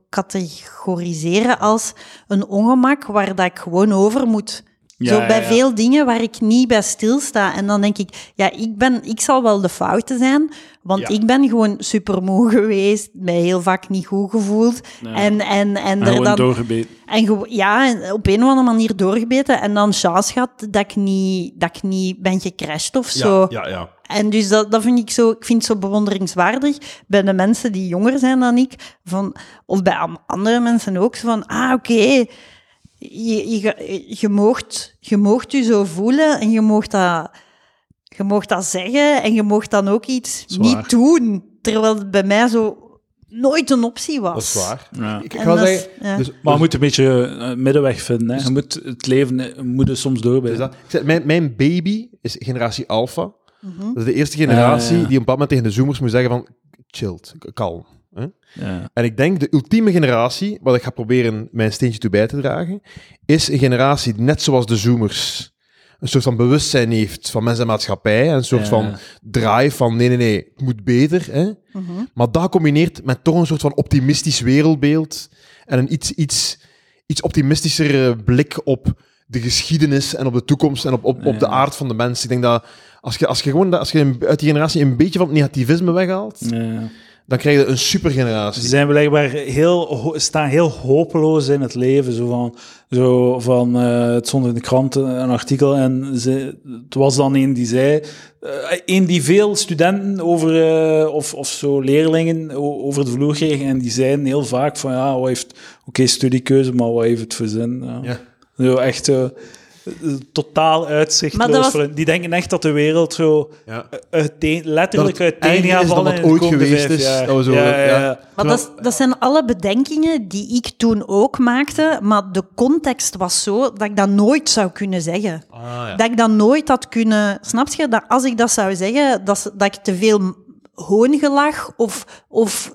categoriseren als een ongemak waar dat ik gewoon over moet. Ja, Zo bij ja. veel dingen waar ik niet bij stilsta. En dan denk ik, ja, ik, ben, ik zal wel de foute zijn, want ik ben gewoon supermoe geweest, mij heel vaak niet goed gevoeld. En, en, en, er dan, doorgebeten. en gewo- ja, op een of andere manier doorgebeten. En dan chance gehad dat ik niet, dat ik niet ben gecrashed of zo. Ja, ja. En dus dat, dat vind ik zo, ik vind het zo bewonderingswaardig bij de mensen die jonger zijn dan ik, van, of bij andere mensen ook, zo van, ah, oké, je, je, je, moogt, je moogt je zo voelen en je moogt dat, je moogt dat zeggen en je moogt dan ook iets niet doen, terwijl het bij mij zo nooit een optie was. Dat is waar. Ja. Ik, ga dat is- zeggen... ja. Dus, Maar je moet een beetje een middenweg vinden. Hè. Je moet het leven eh, moet soms dus ik zeg, mijn, mijn baby is generatie alpha. Mhm. Dat is de eerste generatie ja. die op een bepaald moment tegen de zoomers moet zeggen van... Chilled, kalm. Hè? Ja. En ik denk de ultieme generatie, wat ik ga proberen mijn steentje toe bij te dragen, is een generatie die net zoals de zoomers een soort van bewustzijn heeft van mens en maatschappij. En een soort Ja. van drive van nee, nee, nee, het moet beter. Hè? Mhm. Maar dat gecombineerd met toch een soort van optimistisch wereldbeeld en een iets, iets, iets optimistischer blik op de geschiedenis en op de toekomst en op, op, op de aard van de mens. Ik denk dat als je, als je gewoon dat- als je uit die generatie een beetje van het negativisme weghaalt, Ja. Dan krijg je een supergeneratie. Ze zijn blijkbaar heel, staan heel hopeloos in het leven. Zo van, zo van eh, het stond in de krant eh, een artikel en ze, het was dan een die zei, eh, een die veel studenten over, of, of zo leerlingen over de vloer kregen en die zeiden heel vaak van ja, wat heeft, oké, studiekeuze, maar wat heeft het voor zin? Ja. Ja. Zo echt totaal uitzichtloos. was-. Die denken echt dat de wereld zo Ja. uiteen, letterlijk Dat het uiteen gaat vallen het ooit geweest is. Dat we zo- ja, ja, ja. ja. Maar dat, dat zijn alle bedenkingen die ik toen ook maakte, maar de context was zo dat ik dat nooit zou kunnen zeggen. Ah, ja. Dat ik dat nooit had kunnen... Snap je? Dat als ik dat zou zeggen, dat, dat ik te veel hoongelach of... of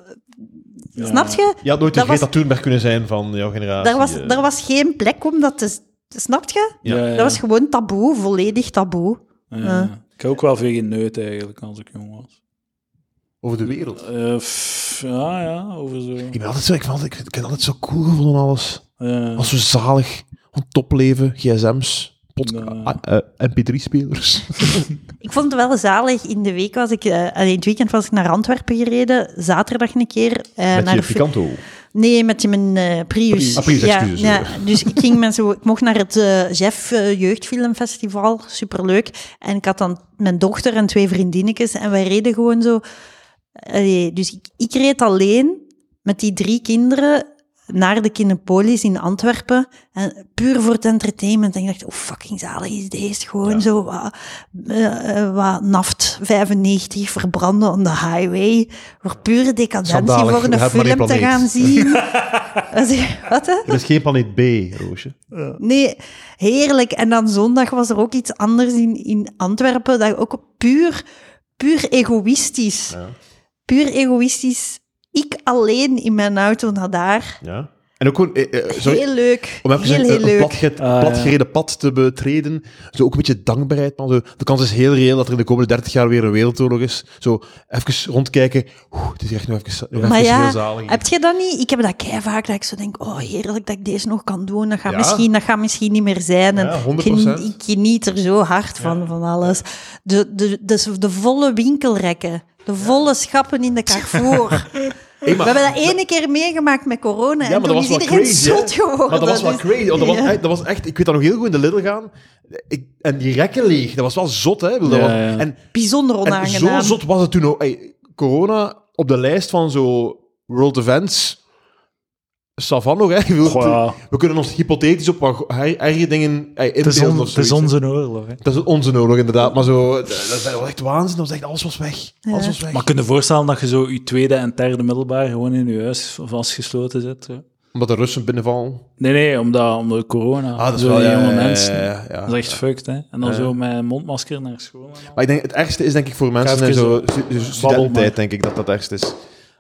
Snap je? Je had nooit de Dat was- Greta Thunberg kunnen zijn van jouw generatie. Daar was, eh. daar was geen plek om dat te... Snap je? Ja. Ja, ja. Dat was gewoon taboe, volledig taboe. Ja. Ja. Ik heb ook wel veel geneut eigenlijk als ik jong was. Over de wereld. Eh, pff, ja, ja, over zo. Ik, ben altijd zo, ik, vind altijd, ik, ik heb het altijd zo cool gevonden alles. Ja. Als zo zalig. Gewoon topleven, gsm's, ah, eh, mp3-spelers. Ik vond het wel zalig. In de week was ik... eh, het weekend was ik naar Antwerpen gereden. Zaterdag een keer. eh, Met naar je Picanto. Nee, met mijn Prius. Prius. Ah, Prius, ja, excuses. ja, dus ik ging met zo, ik mocht naar het eh Jeff Jeugdfilmfestival, superleuk. En ik had dan mijn dochter en twee vriendinnetjes en wij reden gewoon zo. Dus ik, ik reed alleen met die drie kinderen naar de Kinepolis in Antwerpen. En puur voor het entertainment. En ik dacht, hoe fucking zalig is deze? Gewoon zo wat, eh, eh, wat naft 95 verbranden on the highway. Voor pure decadentie voor een film te gaan zien. Wat hè? Er is geen planeet B, Roosje. Nee, heerlijk. En dan zondag was er ook iets anders in, in Antwerpen. Dat ook puur, puur egoïstisch. Ja. Puur egoïstisch. Ik alleen in mijn auto naar daar. ja. En ook gewoon... eh, eh, sorry, heel leuk. Om even heel, een, heel een leuk. platge- ja. platgereden pad te betreden. Zo ook een beetje dankbaarheid. Man. Zo, de kans is heel reëel dat er in de komende 30 jaar weer een wereldoorlog is. Zo even rondkijken. Oeh, het is echt nog even, nog Maar even heel ja, zalig. heb je dat niet? Ik heb dat kei vaak dat ik zo denk, oh heerlijk dat ik deze nog kan doen. Dat gaat, Ja. misschien, dat gaat misschien niet meer zijn. En Ja, 100%. ik, geniet, ik geniet er zo hard van, van alles. De, de, dus de volle winkelrekken. De volle schappen in de Carrefour. Hey, maar- We hebben dat ene keer meegemaakt met corona. Ja, en maar toen dat is was wel iedereen crazy. zot geworden. Maar dat was wel Dus- crazy. want Dat was, echt, dat was echt... Ik weet dat nog heel goed in de Lidl gaan. Ik, en die rekken leeg. Dat was wel zot, hè? Dat Ja, was-. En, Bijzonder en onaangenaam. zo zot was het toen ook. Hey, corona op de lijst van zo World Events... Savan nog, hè? Goh, ja. We kunnen ons hypothetisch op wat erge dingen hey, Het is, on- het is hè. onze oorlog. Hè. Dat is onze oorlog, inderdaad. Maar zo, dat, dat was echt waanzin. Dat was echt, alles was weg. Alles Ja. was weg. Maar kun je je voorstellen dat je zo je tweede en derde middelbaar gewoon in je huis vastgesloten zit? Zo? Omdat de Russen binnenvallen. Nee, nee, omdat, omdat corona. Ah, dat is zo wel... Ja, jonge ja, ja, mensen. ja, ja. Dat is echt fucked, hè? En dan Ja. zo met een mondmasker naar school. Maar ik denk, het ergste is denk ik voor mensen in zo zo- studententijd, denk ik, dat dat het ergste is.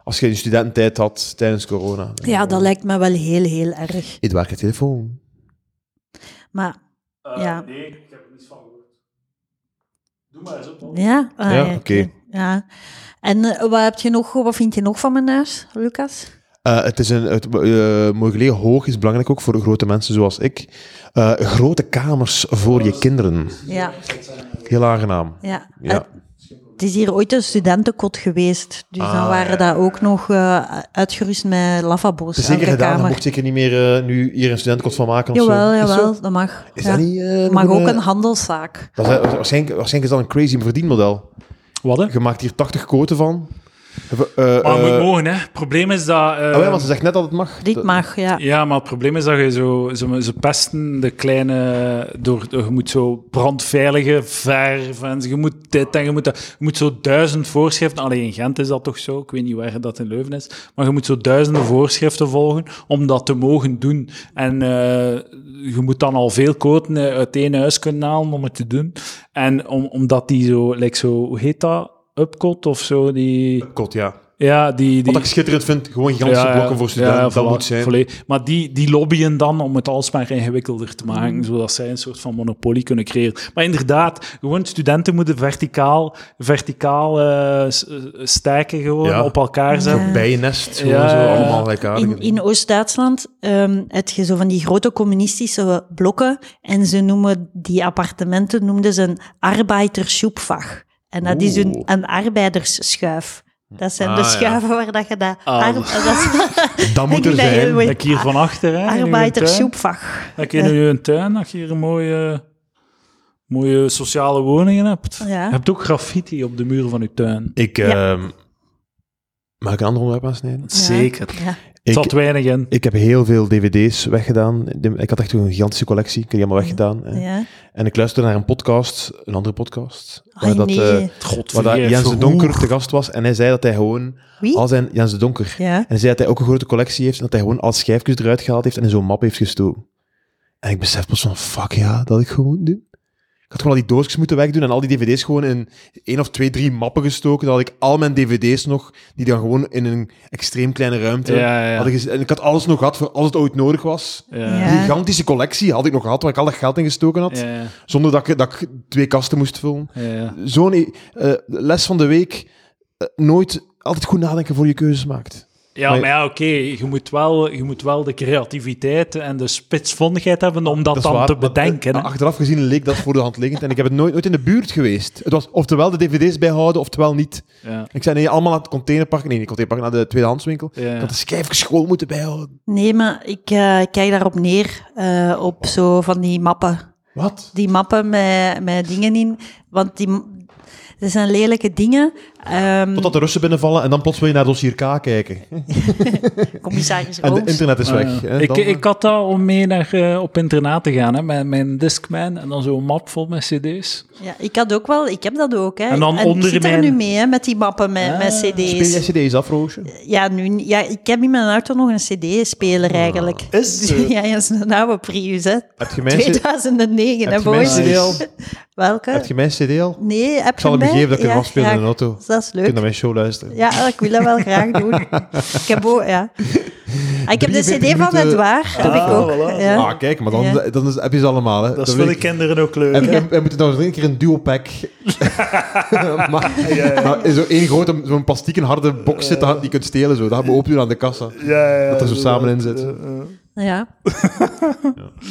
Als je een studententijd had tijdens corona. Ja, dat lijkt me wel heel, heel erg. Edouard, je telefoon. Maar ja. Nee, ik heb er niets van gehoord. Doe maar eens op. Ja? Ah, Ja, oké. Ja. En eh, wat, heb je nog, wat vind je nog van mijn huis, Lucas? Eh, het is een het, eh, mooi gelegen. Hoog is belangrijk ook voor grote mensen zoals ik. Eh, grote kamers voor je kinderen. Ja. Heel aangenaam. ja. Ja. Het is hier ooit een studentenkot geweest. Dus dan Ah, waren ja. dat ook nog eh, uitgerust met lavabo's. Is zeker gedaan. Je kamer. mocht zeker niet meer eh, nu hier een studentenkot van maken of Jawel, zo. Jawel, dat mag. Is Ja. dat niet... eh, mag ook een handelszaak. dat is, waarschijnlijk, waarschijnlijk is dat een crazy verdienmodel. Wat, hè? Je maakt hier 80 koten van. Eh, Maar eh, moet mogen, hè. Het probleem is dat... eh, oh ja, want ze zegt net dat het mag. Dit mag, ja. Ja, maar het probleem is dat je zo... Ze, ze pesten de kleine... Door, je moet zo brandveilige verf en je moet dit en je moet dat. Je moet zo duizend voorschriften... Alleen in Gent is dat toch zo? Ik weet niet waar dat in Leuven is. Maar je moet zo duizenden voorschriften volgen om dat te mogen doen. En eh, je moet dan al veel koten eh, uit één huis kunnen halen om het te doen. En om, omdat die zo... Like zo hoe heet dat? Upcot of zo? Die... Kot, ja. Ja, die... die Wat ik schitterend vind, gewoon gigantische blokken voor studenten. dat voilà, moet zijn. volledig. Maar die, die lobbyen dan om het alsmaar ingewikkelder te maken, Mm. zodat zij een soort van monopolie kunnen creëren. Maar inderdaad, gewoon studenten moeten verticaal, verticaal eh, eh, stijken gewoon, Ja. op elkaar zetten. Ja. Bijennest, gewoon Ja, zo, ja, ja. allemaal gelijkaardig. In, in Oost-Duitsland ehm heb je zo van die grote communistische blokken en ze noemen die appartementen noemden ze een arbeiderschubfach. En dat is een, een arbeidersschuif. Dat zijn Ah, de ja. schuiven waar dat je dat... Ah, ar- dat- dat, Dat moet er dat zijn. Dat ik hier van achter, hè. Arbeiderschubfach. Dat je in je tuin, dat je hier een mooie, mooie sociale woningen hebt. Ja. Je hebt ook graffiti op de muur van je tuin. Ik, Ja. ehm, mag ik een ander onderwerp aansnijden? Zeker. Ik, zat weinig in. ik heb heel veel dvd's weggedaan. Ik had echt een gigantische collectie. Ik heb die allemaal weggedaan. Ja. En ik luisterde naar een podcast, een andere podcast, waar, Ai, dat, nee. eh, waar dat Jens de Donker te gast was. En hij zei dat hij gewoon Wie? al zijn... Jens de Donker. Ja. En hij zei dat hij ook een grote collectie heeft en dat hij gewoon al schijfjes eruit gehaald heeft en in zo'n map heeft gestoken. En ik besef pas van, fuck ja, dat ik gewoon doen. Ik had gewoon al die doosjes moeten wegdoen en al die dvd's gewoon in één of twee, drie mappen gestoken. Dan had ik al mijn dvd's nog, die dan gewoon in een extreem kleine ruimte Ja, ja. hadden gez- En ik had alles nog gehad voor als het ooit nodig was. Ja. Ja. Die gigantische collectie had ik nog gehad, waar ik al dat geld in gestoken had. Zonder dat ik, dat ik twee kasten moest vullen. ja, ja. Zo'n eh, les van de week. eh, nooit, altijd goed nadenken voor je keuzes maakt. Ja, Maar- maar ja, oké, je, moet wel, je moet wel de creativiteit en de spitsvondigheid hebben om dat, dan waar, te bedenken. eh, hè. Achteraf gezien leek dat voor de hand liggend en ik heb het nooit, nooit in de buurt geweest. Het was oftewel de dvd's bijhouden, oftewel niet. Ja, Ik zei nee, allemaal naar het containerpark. Nee, niet containerpark, naar de tweedehandswinkel. ja. Ik had de schijfjes school moeten bijhouden. Nee, maar ik eh, kijk daarop neer, eh, op zo van die mappen. Wat? Die mappen met, met dingen in. Want die, dat zijn lelijke dingen. Ehm, Totdat de Russen binnenvallen en dan plots wil je naar dossier K kijken. commissaris En het internet is weg. Ah, hè. ik, Dan, ik had dat om mee naar, eh, op internaat te gaan, hè, met mijn Discman en dan zo'n map vol met cd's. Ja, ik had ook wel, ik heb dat ook. Hè. En dan ik onder zit er nu mee, hè, met die mappen met, Ah. met Speel jij cd's. cd's af, Roosje? Ja, nu, ja, ik heb in mijn auto nog een cd-speler eigenlijk. Is het? Ja, dat is een oude Prius, hè. Heb je mijn, c- 2009, hè, heb je mijn boys. cd al? Welke? Heb je mijn cd al? Nee, heb Ik zal je hem mij? geven dat ik hem afspelen in een auto. Dat is leuk. naar mijn show luisteren. Ja, ik wil dat wel graag doen. ik heb ook, ja. Ah, ik heb de 43 cd van het waar, heb Ah, ik ook. voilà. Ja. Ah, kijk, maar dan, Ja. dan is, heb je ze allemaal. Hè. Dat is Dan voor weet de ik- kinderen ook leuk. En we, we moeten nou eens een keer een duo-pack. maar, maar in zo één grote, zo'n plastieke harde box zitten die je kunt stelen. Zo. Dat gaan we openen aan de kassa. Ja, ja, Dat er zo ja, samen in ja, zit. ja.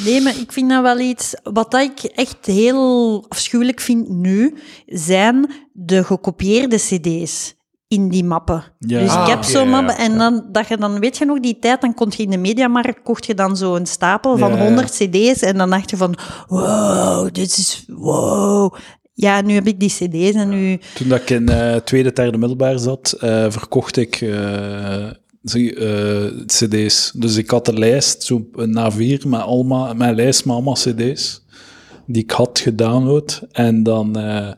Nee, maar ik vind dat wel iets... Wat dat ik echt heel afschuwelijk vind nu, zijn de gekopieerde cd's in die mappen. Ja. Dus Ah, ik heb oké, zo'n mappen en dan, dat je dan, weet je nog, die tijd, dan kon je in de mediamarkt, kocht je dan zo'n stapel van Ja, ja. 100 cd's en dan dacht je van, wow, dit is, wow. Ja, nu heb ik die cd's en nu... Toen dat ik in eh, tweede, derde middelbaar zat, eh, verkocht ik eh, zie, eh, cd's. Dus ik had een lijst, zo een A4, met allemaal, mijn lijst met allemaal cd's, die ik had gedownload. En dan eh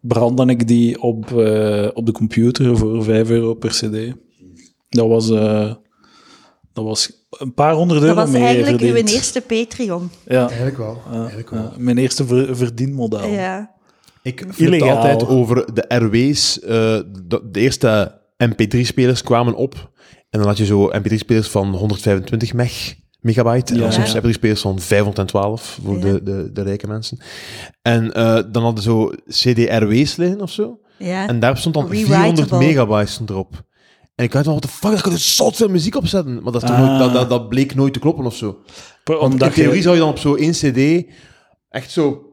brandde ik die op, eh, op de computer voor 5 euro per cd. Dat was, eh, dat was een paar honderd Dat euro was mee eigenlijk uw verdiend. eerste Patreon. Ja, Eigenlijk wel. Eigenlijk ja, mijn eerste ver- verdienmodel. Ja. Ik Illegaal. altijd over de RW's. eh, de, de eerste MP3-spelers kwamen op. En dan had je zo MP3-spelers van 125 meg, megabyte. En Ja. dan soms Ja. MP3-spelers van 512 voor Ja. de, de, de rijke mensen. En eh, dan hadden zo CD-RW's liggen of zo. Ja. En daar stond dan Rewritable. 400 megabytes stond erop. En ik dacht van, what the fuck, daar kan je zot veel muziek op zetten. Maar dat, toch Ah. nooit, dat, dat, dat bleek nooit te kloppen of zo. Want Omdat in theorie je, zou je dan op zo'n 1 cd echt zo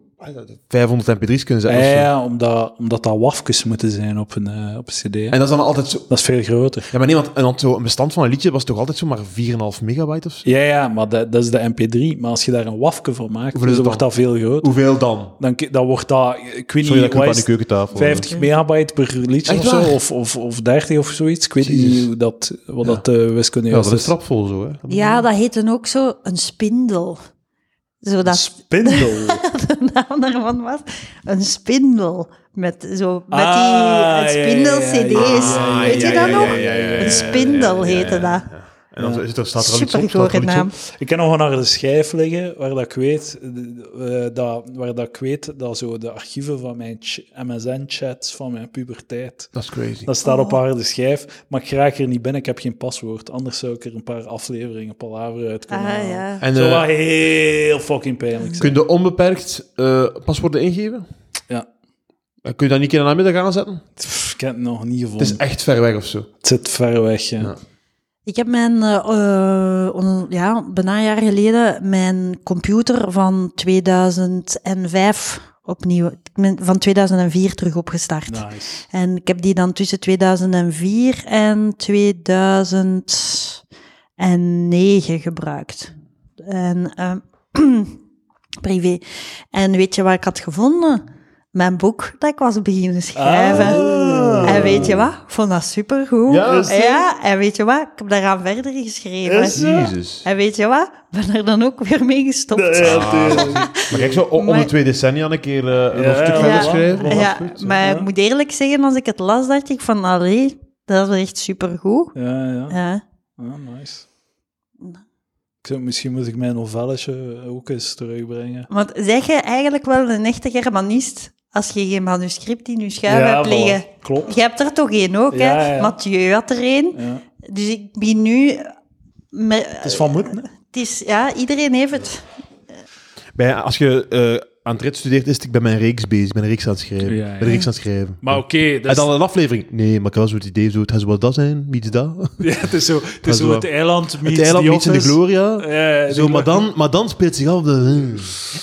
500 mp3's kunnen zetten. ja, ja, omdat, omdat dat wafjes moeten zijn op een, eh, op een cd. En dat is dan altijd zo... Dat is veel groter. Ja, maar nee, want een, zo, een bestand van een liedje was toch altijd zo maar 4,5 megabyte of zo? Ja, ja, maar dat, dat is de mp3. Maar als je daar een wafje voor maakt, Hoeveel is dus dan wordt dan? dat veel groter. Hoeveel dan? Dan, dan wordt dat, ik weet Sorry dat niet, ik aan is de keukentafel... 50 megabyte per liedje Echt of zo, of, of, of 30 of zoiets. Ik weet Jezus. niet hoe dat, wat dat uh, wiskunde Ja, juist dat is is. trapvol zo, hè. ja, dat heette ook zo een spindel. Zo dat Spindel. de naam daarvan was. Een spindel. Met, zo, met Ah, die ja, spindel-cd's. ja, ja, Weet je dat nog? Een spindel heette dat. En dan is er, staat er al iets op. Staat er op. Ik heb nog een harde schijf liggen waar dat ik weet, eh, dat, waar dat ik weet dat zo de archieven van mijn ch- MSN-chats van mijn puberteit, Dat is crazy. dat staat Oh. op een harde schijf, maar ik raak er niet binnen, ik heb geen paswoord. Anders zou ik er een paar afleveringen palaver uit kunnen Ah, halen. ja. En Zou wel eh, heel fucking pijnlijk zijn. kun je onbeperkt eh, paswoorden ingeven? Ja. En kun je dat niet in de namiddag aanzetten? Pff, ik heb het nog niet Het gevonden. is echt ver weg of zo. Het zit ver weg, ja. Ja. Ik heb mijn, eh, eh, on- ja, bijna een jaar geleden, mijn computer van 2005 opnieuw, van 2004 terug opgestart. Nice. En ik heb die dan tussen 2004 en 2009 gebruikt. En eh, privé. En weet je wat ik had gevonden? Mijn boek dat ik was beginnen schrijven. Ah. En weet je wat? Ik vond dat supergoed. Ja, ja, en weet je wat? Ik heb daaraan verder geschreven. Jezus. En weet je wat? Ik ben er dan ook weer mee gestopt. Ja, tuurlijk. Maar kijk, zo om, de twee decennia een keer eh, een Ja, stuk verder ja. schrijven. Ja, Goed, maar ja. ik moet eerlijk zeggen, als ik het las, dacht ik van, allee, dat is echt supergoed. Ja, ja. Ja. Ah, nice. Ik zou, misschien moet ik mijn novelletje ook eens terugbrengen. Want zeg je eigenlijk wel een echte Germanist als je geen manuscript in je schuif hebt voilà. liggen? Klopt. Je hebt er toch één ook, Ja, hè? ja. Mathieu had er één. Ja. Dus ik ben nu... Met, Het is van moeten, het is, ja, iedereen heeft het. Bij, als je eh, aan het rit studeert, is het, ik ben mijn reeks bezig. Ik ben een reeks aan het schrijven. Ja, Ik ja. ben een reeks aan het schrijven. Maar oké, En dat is- dan een aflevering. Nee, maar ik had zo het idee, zo, het gaat zo wat dat zijn, iets dat. ja, het is zo, het, is zo het eiland meets Het eiland meets in de. Gloria. Ja, Zo, maar, dan, maar dan speelt zich af op de...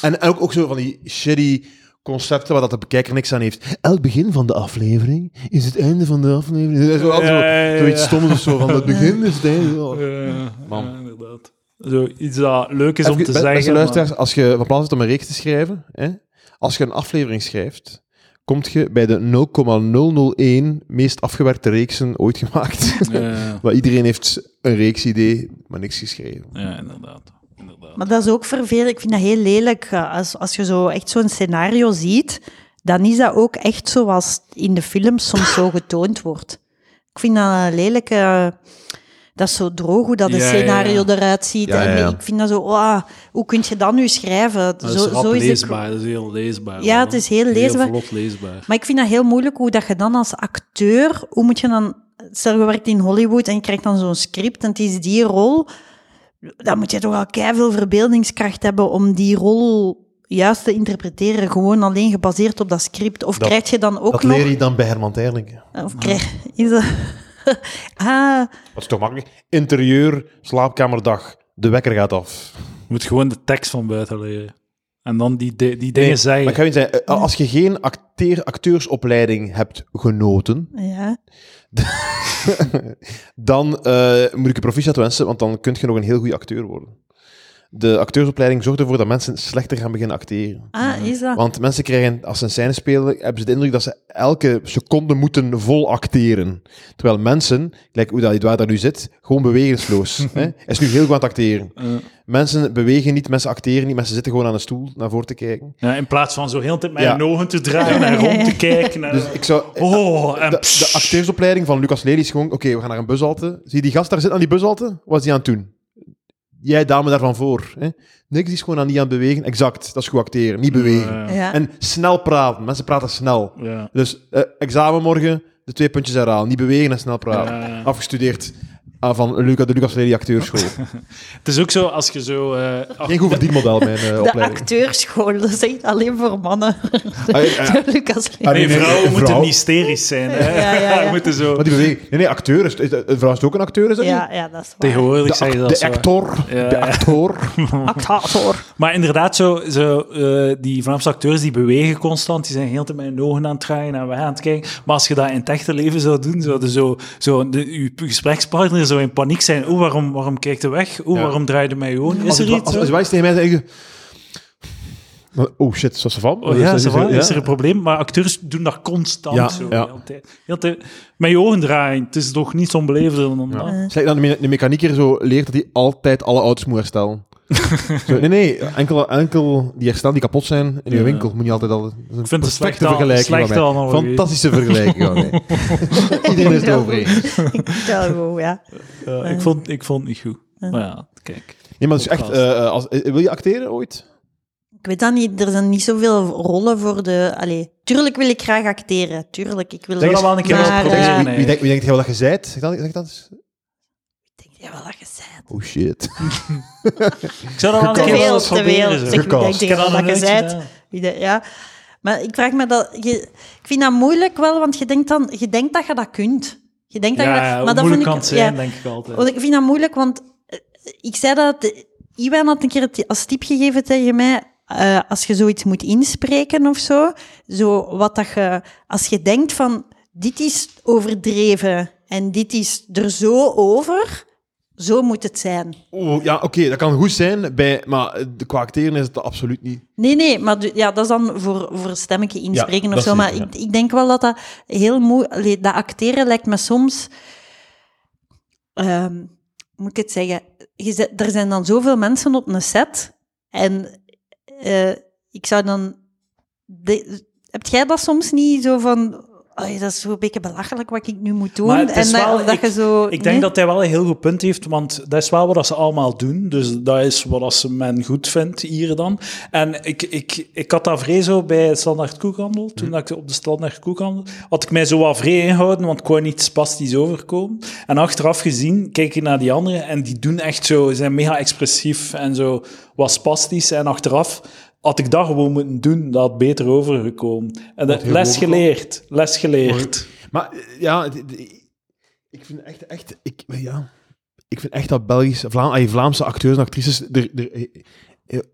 En ook, ook zo van die shitty concepten waar dat de bekijker niks aan heeft. Elk begin van de aflevering is het einde van de aflevering. Zo, altijd zo, Ja, ja, ja, zoiets stoms of zo, van het begin is het einde. Oh. Ja, ja, inderdaad. Zo, iets dat leuk is om te zeggen. Beste maar- luisteraars, als je van plan zit om een reeks te schrijven, hè, als je een aflevering schrijft, komt je bij de 0,001 meest afgewerkte reeksen ooit gemaakt. Ja, iedereen heeft een reeksidee, maar niks geschreven. ja, inderdaad. Inderdaad. Maar dat is ook vervelend. Ik vind dat heel lelijk. Als, als je zo echt zo'n scenario ziet, dan is dat ook echt zoals in de films soms zo getoond wordt. Ik vind dat een lelijke... Dat is zo droog hoe dat Ja, ja, scenario ja. eruit ziet. Ja, ja, En ja. ik vind dat zo... oh, hoe kun je dat nu schrijven? Dat zo, is zo is het- dat is heel leesbaar. Ja, het is heel leesbaar. vlot leesbaar. Maar ik vind dat heel moeilijk hoe dat je dan als acteur, hoe moet je dan, stel je werkt in Hollywood en je krijgt dan zo'n script en het is die rol, dan moet je toch al veel verbeeldingskracht hebben om die rol juist te interpreteren, gewoon alleen gebaseerd op dat script. Of Dat- krijg je dan ook Dat nog... leer je dan bij Herman Terling. Of krijg, is dat... ah, Dat is toch makkelijk? Interieur, slaapkamerdag, de wekker gaat af. Je moet gewoon de tekst van buiten leren. En dan die, die, die dingen zeggen. Maar ik ga je zeggen, eh, als je geen acteer, acteursopleiding hebt genoten, ja. dan eh, moet ik je proficiat wensen, want dan kun je nog een heel goede acteur worden. De acteursopleiding zorgt ervoor dat mensen slechter gaan beginnen acteren. Ah, is dat... Want mensen krijgen, als ze een scène spelen, hebben ze de indruk dat ze elke seconde moeten vol acteren. Terwijl mensen, gelijk hoe dat Edouard daar nu zit, gewoon bewegensloos. hè? Hij is nu heel goed aan het acteren. Mensen bewegen niet, mensen acteren niet, mensen zitten gewoon aan een stoel naar voren te kijken. ja, in plaats van zo heel de tijd met Ja. je ogen te draaien en rond te kijken. En, Dus ik zou... oh, en De, de acteursopleiding van Lucas Lely is gewoon, oké, we gaan naar een bushalte. Zie je die gast daar zitten aan die bushalte? Wat is die aan het doen? Jij dame daarvan voor. Hè? Niks, die is gewoon aan die aan het bewegen. Exact, dat is goed acteren, niet bewegen. Ja. Ja. En snel praten, mensen praten snel. ja. Dus eh, examen morgen, de twee puntjes herhalen. Niet bewegen en snel praten. Ja. Afgestudeerd. Ah, van Luca, de Lucas Lely acteurschool. Het is ook zo, als je zo... eh, Geen goed verdienmodel, mijn eh, De opleiding. acteurschool, dat is echt alleen voor mannen. Ah, ja, Lucas Ah, nee, nee, vrouwen moeten vrouw. hysterisch zijn. Hè? Ja, ja, ja. moeten zo... Maar die beweging... Nee, nee, acteur. Is, is, een vrouw is ook een acteur, is dat Ja, niet? ja, dat is waar. Tegenwoordig De, zeggen ze act- dat de actor. Ja, de ja. actor. Actator. Maar inderdaad, zo, zo, eh, die Vlaamse acteurs die bewegen constant, die zijn heel de tijd met hun ogen aan het draaien en wij aan het kijken. Maar als je dat in het echte leven zou doen, zouden zo, zo de, je gesprekspartner zo in paniek zijn. Oeh, waarom, waarom kijkt hij weg? Oeh, Ja. waarom met je ogen? Is Als, er iets? als, als wij eens tegen mij zeggen... Oh shit, zoals ze van? Oh ja, ça va, ja. is er een probleem? Maar acteurs doen dat constant Ja, zo. ja. de hele tijd. De hele tijd met je ogen draaien. Het is toch niet onbeleefder dan dat? Het is like dat de, me- de mechanieker zo leert dat hij altijd alle auto's moet herstellen. Zo, nee, nee, enkel, enkel die herstellen die kapot zijn in je Ja. winkel, moet je altijd al. Dat is een Ik vind het een perfecte slechte, vergelijking van mij. Fantastische vergelijking van mij. Iedereen is het over eens. Ja, gewoon, ja. Ja, ik, vond, ik vond het niet goed. Maar ja, kijk. Nee, maar is echt, eh, als, eh, wil je acteren ooit? Ik weet dat niet, er zijn niet zoveel rollen voor de... Allee, tuurlijk wil ik graag acteren, tuurlijk. Ik wil Zeg dat wel een keer maar, wel eh, proberen, Wie, nee. wie, denkt, wie denkt jij wel dat je zijt? Zeg dat, zeg dat eens. Ik denk ja, wel dat je. Oh shit. Ik zou dat wel een Te veel, te veel. Zeg, Ik heb wel dat je de- Ja. Maar ik vraag me dat... Je, ik vind dat moeilijk wel, want je denkt, dan, je denkt dat je dat kunt. Je denkt dat je dat, maar dat moeilijk vind kan ik, het zijn, ja. denk ik altijd. Want ik vind dat moeilijk, want eh, ik zei dat... Iwan had een keer als tip gegeven tegen mij, eh, als je zoiets moet inspreken of zo, zo wat dat je... Als je denkt van, dit is overdreven en dit is er zo over, zo moet het zijn. Oh, ja, oké, dat kan goed zijn, bij, maar de- qua acteren is het absoluut niet. Nee, nee, maar ja, dat is dan voor, voor stemmetje inspreken Ja, of zo. Maar ik, ik denk wel dat dat heel moeilijk... Dat acteren lijkt me soms... ehm, moet ik het zeggen? Je er zijn dan zoveel mensen op een set. En eh, ik zou dan... De, heb jij dat soms niet zo van... "Ai, dat is zo een beetje belachelijk wat ik nu moet doen. Maar en dat, wel- of dat ik- je zo... Ik denk nee? dat hij wel een heel goed punt heeft, want dat is wel wat ze allemaal doen. Dus dat is wat ze men goed vindt hier dan. En ik, ik, ik had dat vrij zo bij Standaard Koekhandel, toen ik op de Standaard Koekhandel, had ik mij zo wat vrij ingehouden, want ik wou niet spastisch overkomen. En achteraf gezien, kijk ik naar die anderen en die doen echt zo, zijn mega expressief en zo wat spastisch. En achteraf had ik dat gewoon moeten doen, dat had beter overgekomen. En dat, les geleerd, les geleerd. Maar ja, ik vind echt, echt, ik, ja, ik vind echt dat Belgische, Vlaam, Vlaamse acteurs en actrices er, er,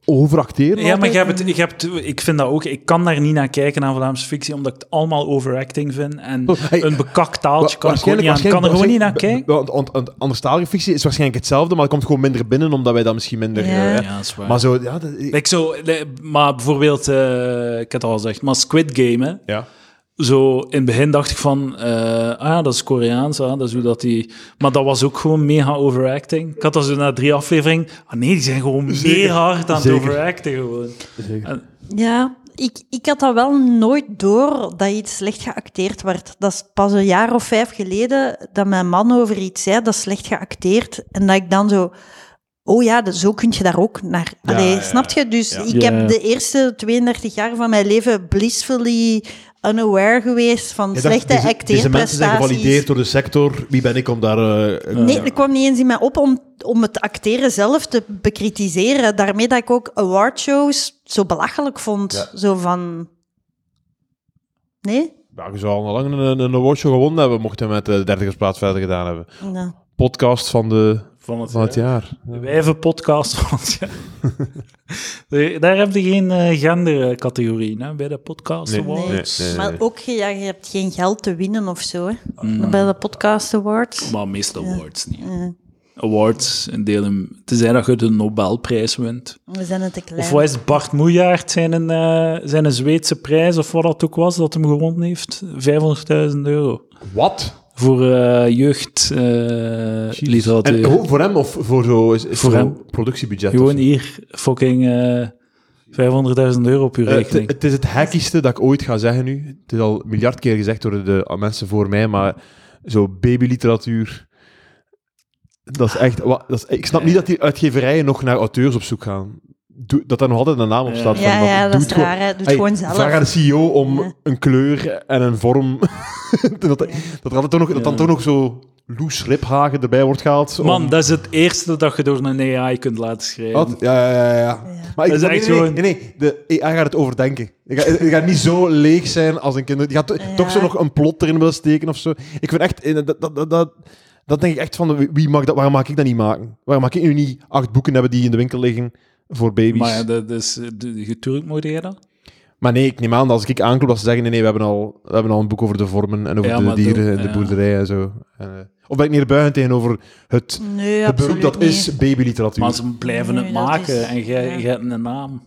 overacteren. Ja, maar je hebt, het- je hebt, ik vind dat ook. Ik kan daar niet naar kijken naar Vlaamse fictie, omdat ik het allemaal overacting vind. En Oh, hey, een bekakt taaltje kan ik niet aan. Ik kan er gewoon niet naar kijken. Want, want, want anderstalige fictie is waarschijnlijk hetzelfde, maar het komt gewoon minder binnen, omdat wij dat misschien minder... Ja. eh, Ja, dat is waar. maar zo, ja, dat, Like zo, maar bijvoorbeeld, eh, ik heb het al gezegd, maar Squid Game, hè. ja. Zo, in het begin dacht ik van, eh, ah ja, dat is Koreaans, ah, dat is hoe dat die... Maar dat was ook gewoon mega overacting. Ik had dat zo na drie afleveringen, ah nee, die zijn gewoon Zeker. meer hard aan het overacten gewoon. Zeker. En- Ja, ik, ik had dat wel nooit door dat iets slecht geacteerd werd. Dat is pas een jaar of vijf geleden dat mijn man over iets zei dat is slecht geacteerd. En dat ik dan zo... Oh ja, dat- zo kun je daar ook naar... Ja, Allee, ja, snap je? Dus ja. ik Ja. heb de eerste 32 jaar van mijn leven blissfully unaware geweest van dacht, slechte deze, deze mensen zijn acteerprestaties. gevalideerd door de sector. Wie ben ik om daar... eh, Nee, er kwam niet eens in mij op om, om het acteren zelf te bekritiseren. Daarmee dat ik ook awardshows zo belachelijk vond. Ja. Zo van... Nee? Ja, je zou al lang een, een awardshow gewonnen hebben, mochten we met de dertigersplaats verder gedaan hebben. Ja. Podcast van, de, Van het, van het jaar. De wijvenpodcast van het jaar. Daar heb je geen eh, gendercategorie hè, bij de podcast Nee. awards. Nee. nee, nee. Maar ook, je- ja, je hebt geen geld te winnen of zo, hè? Mm. Bij de podcast awards. Maar meestal awards niet. Ja. Awards, in delen, tenzij dat je de Nobelprijs wint. We zijn het te klein. Of wat is Bart Moejaert zijn een, eh, zijn een Zweedse prijs, of wat dat ook was, dat hem gewonnen heeft? 500.000 euro. Wat? Voor eh jeugdliteratuur. En oh, voor hem of voor zo is, is Voor hem. productiebudget? Gewoon hier, fucking eh 500.000 euro op je Eh, rekening. het, het is het hackigste dat ik ooit ga zeggen nu. Het is al een miljard keer gezegd door de mensen voor mij, maar zo babyliteratuur... Dat is echt... Wat, dat is, ik snap niet dat die uitgeverijen nog naar auteurs op zoek gaan. Doe, dat daar nog altijd een naam op staat. Ja, van, ja, doe dat het is gewoon- raar, hè. Doe het gewoon zelf. Vraag aan de CEO om Ja. een kleur en een vorm. dat, dat, er altijd toch nog, dat dan Ja. toch nog zo Loes Riphagen erbij wordt gehaald. om- Man, dat is het eerste dat je door een AI kunt laten schrijven. Wat? Ja, ja, ja. ja. Maar ik, Dat is echt nee, nee, gewoon- nee, nee, de AI gaat het overdenken. Die gaat, niet zo leeg zijn als een kinder. Die gaat to- Ja. toch zo nog een plot erin willen steken of zo. Ik vind echt... eh, Dat, dat, dat, dat, dat denk ik echt van, wie- wie mag dat, waarom mag ik dat niet maken? Waarom mag ik nu niet acht boeken hebben die in de winkel liggen voor baby's? Maar Maar, ja, dat is, natuurlijk moet je dat. nee, ik neem aan dat als ik aanklop dat ze zeggen, nee, nee, we hebben al, we hebben al een boek over de vormen en over Ja, de maar dieren doe- en de ja. boerderij en zo. En, eh, of ben ik neerbuigend tegenover het, Nee, het beroep dat niet. is babyliteratuur? Maar ze blijven Nee, het maken is- en jij ja. jij hebt een naam.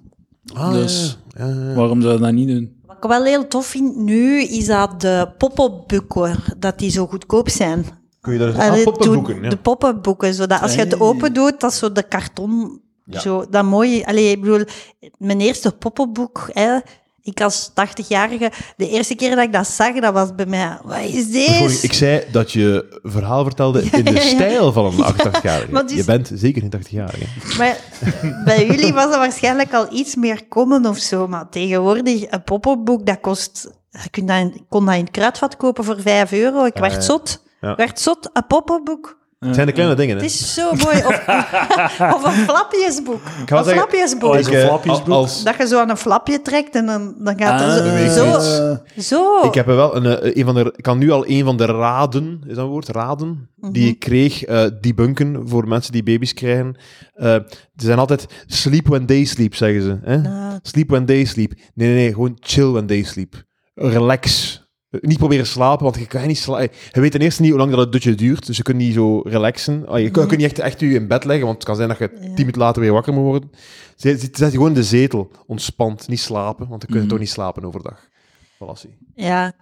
Ah, dus- ja, ja, ja. Waarom zou je dat niet doen? Wat ik wel heel tof vind nu, is dat de pop-up boeken, dat die zo goedkoop zijn. Kun je daar ah, poppenboeken, toen- ja. De pop-up boeken, zodat als je het open doet, dat is zo de karton, Ja. zo, dat mooie. Allee, ik bedoel, mijn eerste pop-up boek, hè, ik als 80-jarige, de eerste keer dat ik dat zag, dat was bij mij, wat is deze? ik zei dat je verhaal vertelde in de ja, ja. stijl van een 88-jarige. Maar dus- Je bent zeker een 80-jarige. Maar bij jullie was dat waarschijnlijk al iets meer common of zo, maar tegenwoordig een pop-up boek, dat kost, je kon dat in het kruidvat kopen voor 5 euro, ik werd ja. zot. Werd zot, een pop-up boek. Het zijn de kleine dingen, hè? Het is zo mooi. Of, of een flapjesboek. Een zeggen- flapjesboek. Oh, een eh, flapjesboek? als, Dat je zo aan een flapje trekt en dan, dan gaat Ah, het weet zo. ik Zo. ik heb er wel een, eh, een van de... Ik kan nu al een van de raden, is dat een woord? Raden? Die ik kreeg, eh debunken voor mensen die baby's krijgen. Eh, ze zijn altijd sleep when they sleep, zeggen ze. Hè? Ah. Sleep when they sleep. Nee, nee, nee. Gewoon chill when they sleep. Relax. Eh, Niet proberen slapen, want je kan niet slapen. Je weet ten eerste niet hoe lang dat het dutje duurt, dus je kunt niet zo relaxen. Je, kan- je kunt niet echt, echt je in bed leggen, want het kan zijn dat je tien minuten later weer wakker moet worden. Zet, zet zet je gewoon in de zetel, ontspant, niet slapen, want dan kun je toch niet slapen overdag. Voilà. Ja.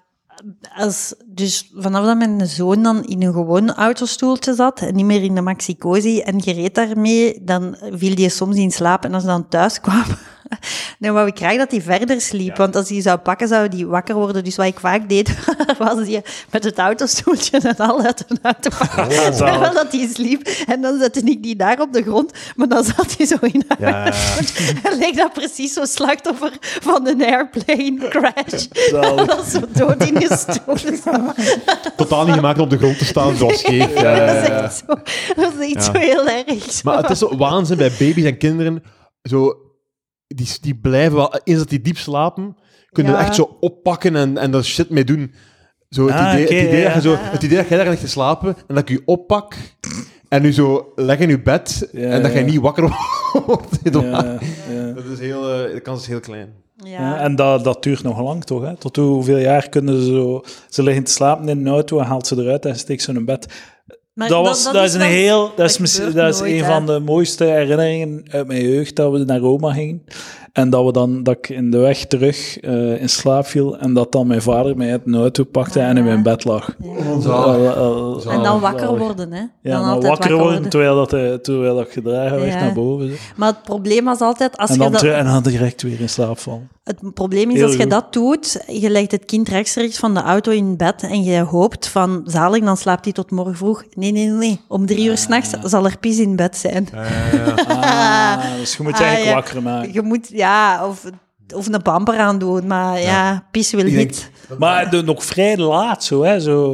Als, dus vanaf dat mijn zoon dan in een gewoon autostoeltje zat en niet meer in de maxi-cosi en gereed daarmee, dan viel die soms in slaap. En als hij dan thuis kwam, dan wou ik graag dat hij verder sliep. Want als hij zou pakken, zou hij wakker worden. Dus wat ik vaak deed, was die met het autostoeltje en al uit de auto pakken. zalig. Terwijl dat hij sliep. En dan zette ik die daar op de grond, maar dan zat hij zo in een Ja, en leek dat precies zo'n slachtoffer van een airplane crash. Dat zo dood in je stoel. Totaal niet gemaakt om op de grond te staan, zoals scheef. Ja, ja, Dat is echt zo, dat is echt Ja. zo heel erg. Zo. Maar het is zo waanzin bij baby's en kinderen. Zo, die, die blijven wel... Eens dat die diep slapen, kunnen Ja. echt zo oppakken en, en er shit mee doen. Zo, het, Ah, idee, oké, het, idee ja. dat je zo, het idee dat jij daar ligt te slapen en dat ik je oppak en nu zo leg in je bed Ja, en dat jij niet wakker wordt. Ja, ja. Dat is heel... eh, de kans is heel klein. ja. Ja, en dat, dat duurt nog lang, toch? Hè? Tot hoeveel jaar kunnen ze zo... Ze liggen te slapen in een auto en haalt ze eruit en steekt ze in hun bed. Maar dat, was, dat, is een heel... Dat is, dat misschien- gebeurt dat is nooit, een hè. van de mooiste herinneringen uit mijn jeugd, dat we naar Roma gingen. En dat, we dan, dat ik in de weg terug eh, in slaap viel en dat dan mijn vader mij uit een auto pakte en in mijn bed lag. En dan wakker worden, hè? Ja, dan dan altijd wakker worden terwijl, dat, eh, terwijl dat gedragen werd Ja. naar boven. zo. Maar het probleem was altijd, als En je dan, dat, terug- en dan direct weer in slaap vallen. het probleem is Heel als je dat doet, je legt het kind rechtstreeks van de auto in bed en je hoopt van, zalig, dan slaapt hij tot morgen vroeg. Nee, nee, nee. Om drie uur s'nachts zal er pis in bed zijn. Ah, dus je moet je Ah, eigenlijk ja. wakker maken. Je moet, ja, of, of een bamper aan doen, maar ja, pis wil Ik denk- niet. Maar de, nog vrij laat zo, hè? Zo,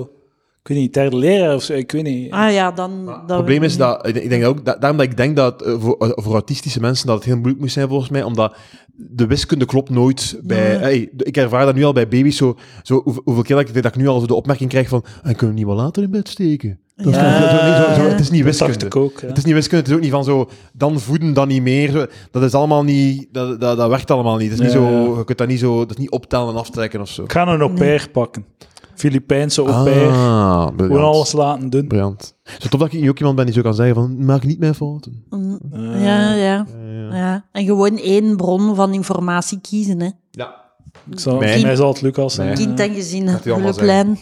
ik weet niet, derde leraar of zo, ik weet niet. Ah ja, dan... Het probleem is dat, ik denk- ook, dat, daarom dat ik denk dat eh, voor, eh, voor autistische mensen dat het heel moeilijk moet zijn volgens mij, omdat de wiskunde klopt nooit bij... Hey, ik ervaar dat nu al bij baby's, zo, zo hoeveel, hoeveel keer dat ik, dat ik nu al zo de opmerking krijg van, en kunnen we niet wel later in bed steken? Dat is Ja. zo- zo- zo- zo- het is niet Dat dacht wiskunde. ik ook. Het is niet wiskunde, het is ook niet van zo, dan voeden, dan niet meer. Zo, Dat is allemaal niet, dat, dat, dat werkt allemaal niet. Het is niet Ja, zo, je kunt dat niet zo, dat is niet optellen en aftrekken of zo. Ik ga een au pair pakken. Filipijnse au pair. Ah, Gewoon alles laten doen. Briljant. Zo tof dat ik nu ook iemand ben die zo kan zeggen van, maak niet mijn fouten. Mm, Eh, Ja, ja, ja. En gewoon één bron van informatie kiezen, hè. Ja. Ik zal, Mij. mij zal het Lucas zijn. Kind en gezin hulplijn.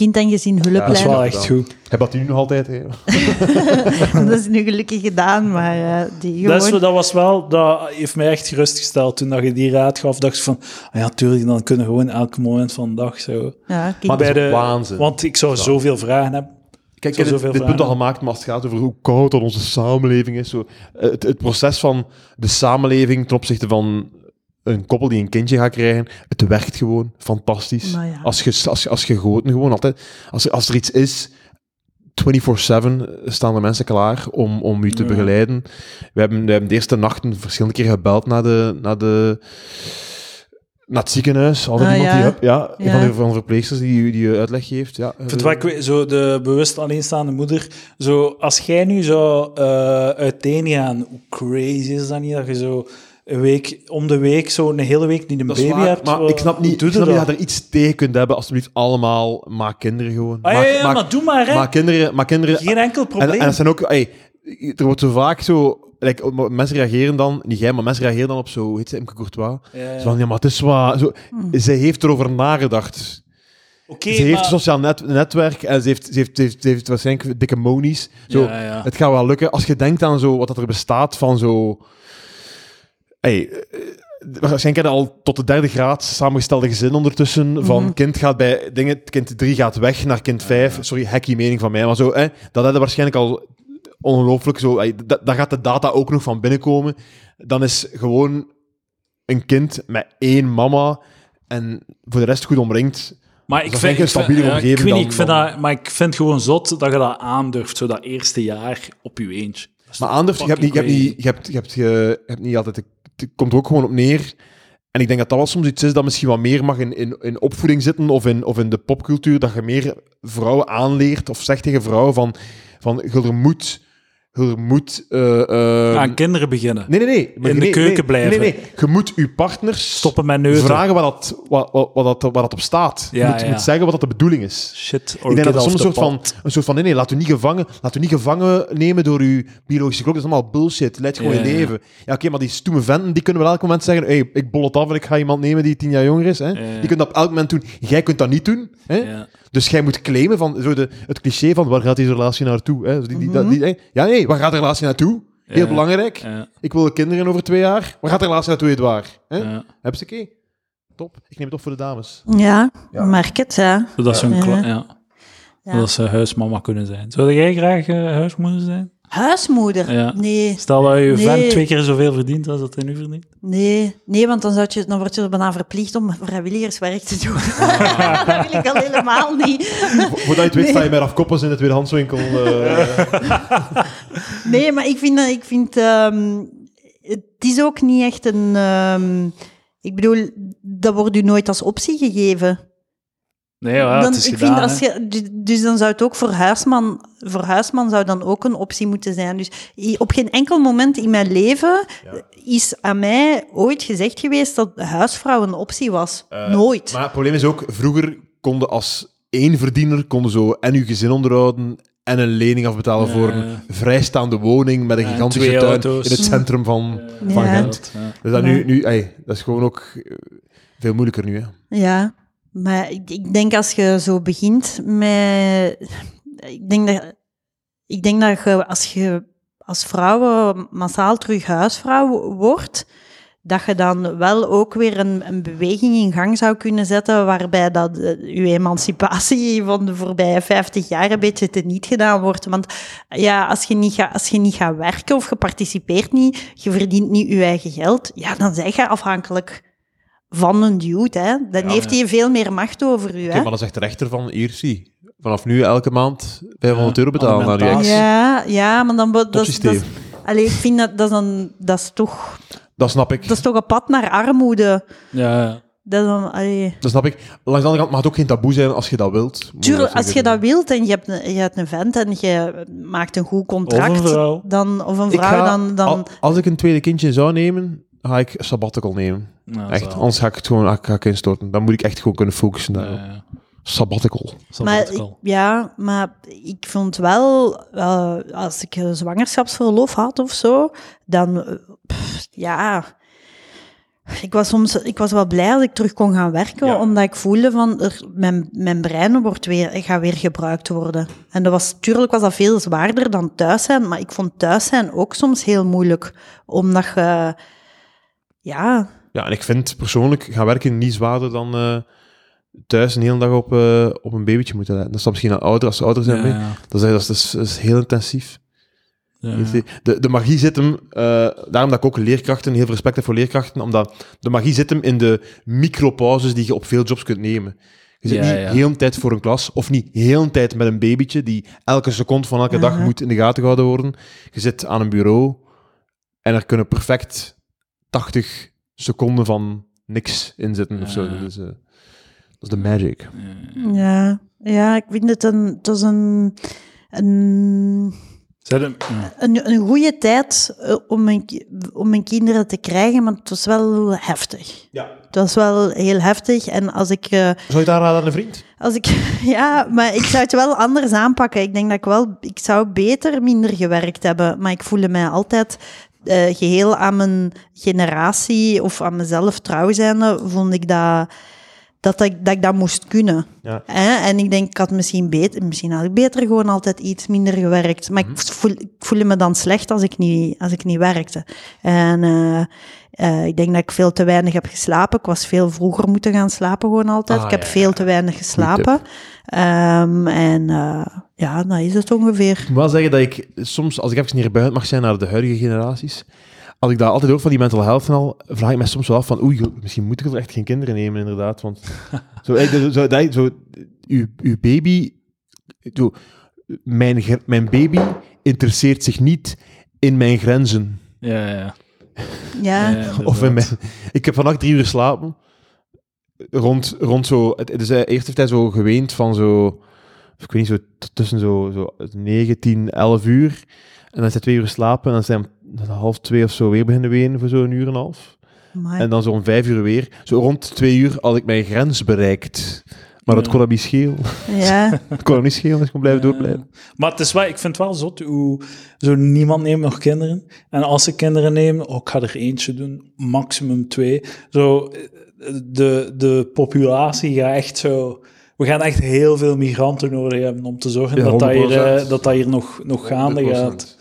Kind en gezin Dat is wel echt goed. Heb dat nu nog altijd? Dat is nu gelukkig gedaan, maar eh, die Dat, is, gewoon... dat was wel, dat heeft mij echt gerustgesteld toen dat je die raad gaf. dacht ik van, ah ja, tuurlijk, dan kunnen we gewoon elk moment van de dag zo. Ja, Maar dat Bij de, waanzin. Want ik zou zoveel vragen hebben. Kijk, ik heb zoveel dit, dit punt al gemaakt, maar als het gaat over hoe koud dat onze samenleving is. Zo, het, het proces van de samenleving ten opzichte van een koppel die een kindje gaat krijgen, het werkt gewoon fantastisch. Ja. Als, je, als, je- als je gegoten gewoon altijd, als, er- als er iets is 24-7 staan er mensen klaar om, om u te Ja. begeleiden. We hebben, we hebben de eerste nachten verschillende keer gebeld naar de... Naar de naar het ziekenhuis, altijd Ah, iemand ja. die, ja, Ja. van de, van de verpleegsters die, die uitleg geeft. Ja, Ik vind wat ik weet, zo de bewust alleenstaande moeder, zo, als jij nu zou eh uiteengaan, hoe crazy is dat niet, dat je zo een week, om de week, zo een hele week niet een Dat baby waar, hebt? maar Wat- ik snap niet, ik je snap niet dat? je er iets tegen kunt hebben. Alsjeblieft, allemaal, maak kinderen gewoon. Ah, ja, maak, ja, maak, maar doe maar, hè. maak kinderen, maak kinderen Geen enkel En, probleem. en dat zijn ook, ey, er wordt zo vaak zo, like, mensen reageren dan, niet jij, maar mensen reageren dan op zo, hoe heet ze, Imke Courtois. Ja, ja. Zo van, ja, maar het is wat, zo, zij heeft erover nagedacht. Oké, ze heeft maar- een sociaal net, netwerk en ze heeft, ze, heeft, ze, heeft, ze heeft waarschijnlijk dikke monies. Zo, Ja, ja. Het gaat wel lukken. Als je denkt aan zo, wat dat er bestaat van zo... Hey, eh, waarschijnlijk heb je al tot de derde graad samengestelde gezin ondertussen. Van kind gaat bij dingen, kind 3 gaat weg naar kind 5. Sorry, hackie mening van mij, maar zo, hè, dat je waarschijnlijk al ongelooflijk zo. Hey, da- daar gaat de data ook nog van binnenkomen. Dan is gewoon een kind met één mama en voor de rest goed omringd. Maar ik vind, een vind, stabiele ja, ik omgeving weet niet, dan- ik vind dan- dat, maar ik vind gewoon zot dat je dat aandurft, zo dat eerste jaar op je eentje. Maar toch aandurf, je hebt niet, je hebt niet, je hebt, je hebt, je, je hebt niet altijd, komt er ook gewoon op neer. En ik denk dat dat wel soms iets is dat misschien wat meer mag in, in, in opvoeding zitten of in, of in de popcultuur, dat je meer vrouwen aanleert of zegt tegen vrouwen van, van je moet, je er moet... eh, Aan kinderen beginnen. nee, nee, nee. maar in de keuken nee, blijven. Nee, nee. Je moet je partners Stoppen met neuten. vragen wat dat, wat, wat, wat, dat, wat dat op staat. je, moet, ja. moet zeggen wat dat de bedoeling is. Shit, Ik denk dat soms een soort, van, een soort van, nee, nee, laat u niet gevangen, laat u niet gevangen nemen door uw biologische klok. Dat is allemaal bullshit. Leid gewoon Ja, je leven. Ja, oké, maar die stoeme venten, die kunnen wel elk moment zeggen, hey, ik bol het af en ik ga iemand nemen die tien jaar jonger is. Hè? Die kunt dat op elk moment doen. Jij kunt dat niet doen. Hè? Ja. Dus jij moet claimen van zo de, het cliché van, waar gaat deze relatie naartoe? Hè? Zo die, die, Mhm. dat- die, ja, nee, waar gaat de relatie naartoe? Heel Ja. belangrijk. Ja, Ik wil kinderen over twee jaar. Waar gaat de relatie naartoe, Edouard? Hè? ja. Heb ze oké? Top. Ik neem het op voor de dames. Ja, Ja. merk het, ja. Zodat ze een Ja. kla- ja. Ja. Zodat ze huismama kunnen zijn. Zou jij graag eh, huismoeder zijn? Huismoeder? Ja. Nee, Stel dat je Nee. vent twee keer zoveel verdient als dat hij nu verdient. nee, nee, want dan, zou je, dan word je er bijna verplicht om vrijwilligerswerk te doen. Ah. dat wil ik al helemaal niet. Vo- Voordat je het weet, sta je met afkoppels in de tweedehandswinkel. eh Nee, maar ik vind, dat- ik vind ehm, het is ook niet echt een. ehm, ik bedoel, dat wordt u nooit als optie gegeven. Nee, ja, dan, het is ik gedaan. vind als je, dus- dus dan zou het ook voor huisman, voor huisman zou dan ook een optie moeten zijn. Dus op geen enkel moment in mijn leven is aan mij ooit gezegd geweest dat huisvrouw een optie was. nooit. Maar het probleem is ook, vroeger konden als één verdiener konden zo en uw gezin onderhouden en een lening afbetalen Ja. voor een vrijstaande woning met een Ja, gigantische tuin auto's. in het centrum van, van. Gent. Ja. Dus dat, nu, nu, ey, dat is gewoon ook eh, veel moeilijker nu. Hè. Ja, maar ik, denk als je zo begint met... Ik denk dat, ik denk dat je als je als vrouwen massaal terug huisvrouw wordt, dat je dan wel ook weer een, een beweging in gang zou kunnen zetten waarbij dat eh, je emancipatie van de voorbije 50 jaar een beetje teniet gedaan wordt. Want ja, als je niet gaat, als je niet gaat werken of je participeert niet, je verdient niet je eigen geld, ja, dan ben je afhankelijk van een dude, hè. Dan Ja. heeft hij veel meer macht over u, Oké, hè. maar dan zegt de rechter van, hier zie, vanaf nu elke maand 500 euro betalen naar je ex. Ja, ja, maar dan... Dat, dat, systeem. is- allee, ik vind dat, dat, is dan, dat, is toch, Dat snap ik. dat is toch een pad naar armoede. Ja, ja. Dat is dan, allee. Dat snap ik. Langs de andere kant mag het ook geen taboe zijn als je dat wilt. Tuurlijk, dat als je dat wilt en je hebt, een, je hebt een vent en je maakt een goed contract, Of een vrouw. Dan, of een Ik vrouw, ga- dan... dan al- als ik een tweede kindje zou nemen, ga ik een sabbatical nemen. Echt, zo. anders ga ik het gewoon ga ik instorten. Dan moet ik echt gewoon kunnen focussen daarop. ja. Sabbatical. Zal maar, ja, maar ik vond wel, eh, als ik een zwangerschapsverlof had of zo, dan, eh, pff, ja, ik was soms, ik was wel blij dat ik terug kon gaan werken, Ja. omdat ik voelde van, er, mijn, mijn brein wordt weer, gaat weer gebruikt worden. En dat was, tuurlijk was dat veel zwaarder dan thuis zijn, maar ik vond thuis zijn ook soms heel moeilijk, omdat je, ja, Ja, en ik vind persoonlijk gaan werken niet zwaarder dan eh, thuis een hele dag op, eh, op een babytje moeten letten. Dat is dan misschien aan ouder, als ze ouder zijn. Ja, mee. ja. Dat, is, dat, is, dat, heel intensief. Ja. De, de magie zit hem, eh, daarom dat ik ook leerkrachten, heel veel respect heb voor leerkrachten, omdat de magie zit hem in de micropauzes die je op veel jobs kunt nemen. Je zit Ja, niet ja. heel een tijd voor een klas, of niet heel een tijd met een babytje die elke seconde van elke dag moet in de gaten gehouden worden. Je zit aan een bureau en er kunnen perfect 80 seconden van niks in zitten of zo. Dus, eh, dat is de magic. Ja, ja ik vind het een, het is een, een, een, een goede tijd eh, om mijn, om mijn kinderen te krijgen, maar het was wel heftig. Ja. Het was wel heel heftig. En als ik, eh, Zou je het aanraden aan een vriend? als ik, ja, maar ik zou het wel anders aanpakken. Ik denk dat ik wel, ik zou beter minder gewerkt hebben, maar ik voelde mij altijd eh, geheel aan mijn generatie of aan mezelf trouw zijnde, vond ik dat, dat, ik, dat ik dat moest kunnen. Ja. Hè? En ik denk, ik had misschien beter, misschien had ik beter gewoon altijd iets minder gewerkt. Maar ik, voel, ik voelde me dan slecht als ik niet, als ik niet werkte. En eh, eh, ik denk dat ik veel te weinig heb geslapen. Ik was veel vroeger moeten gaan slapen gewoon altijd. Ah, ik heb ja, veel te weinig geslapen. Ehm, en eh, ja, dat is het ongeveer. Ik moet wel zeggen dat ik soms, als ik even niet buiten mag zijn naar de huidige generaties, als ik dat altijd hoor van die mental health en al, vraag ik me soms wel af van, oei, misschien moet ik er echt geen kinderen nemen, inderdaad. Want zo, eh, zo, zo, dat- zo, uw, uw baby, zo, mijn, mijn baby interesseert zich niet in mijn grenzen. Ja, ja. Ja, Ja, Of in mijn, ik heb vannacht drie uur slapen. Rond, rond zo... Het, het is, eh, eerst heeft hij zo geweend van zo... Ik weet niet, zo tussen zo, zo 9, 10, 11 uur. En dan is hij twee uur slapen. En dan zijn hij half twee of zo weer beginnen wenen voor zo'n uur en een half. En dan zo om vijf uur weer. Zo rond twee uur had ik mijn grens bereikt. Maar dat kon hem niet schelen. ja. Dat kon hem niet schelen, dus ik kon blijven doorblijven. Maar het is wel, ik vind het wel zot hoe zo niemand neemt nog kinderen. En als ze kinderen nemen, oh, ik ga er eentje doen, maximum twee. Zo, de, de populatie gaat echt zo... We gaan echt heel veel migranten nodig hebben om te zorgen Ja, dat, dat, hier, 100%. eh, dat dat hier nog, nog gaande gaat.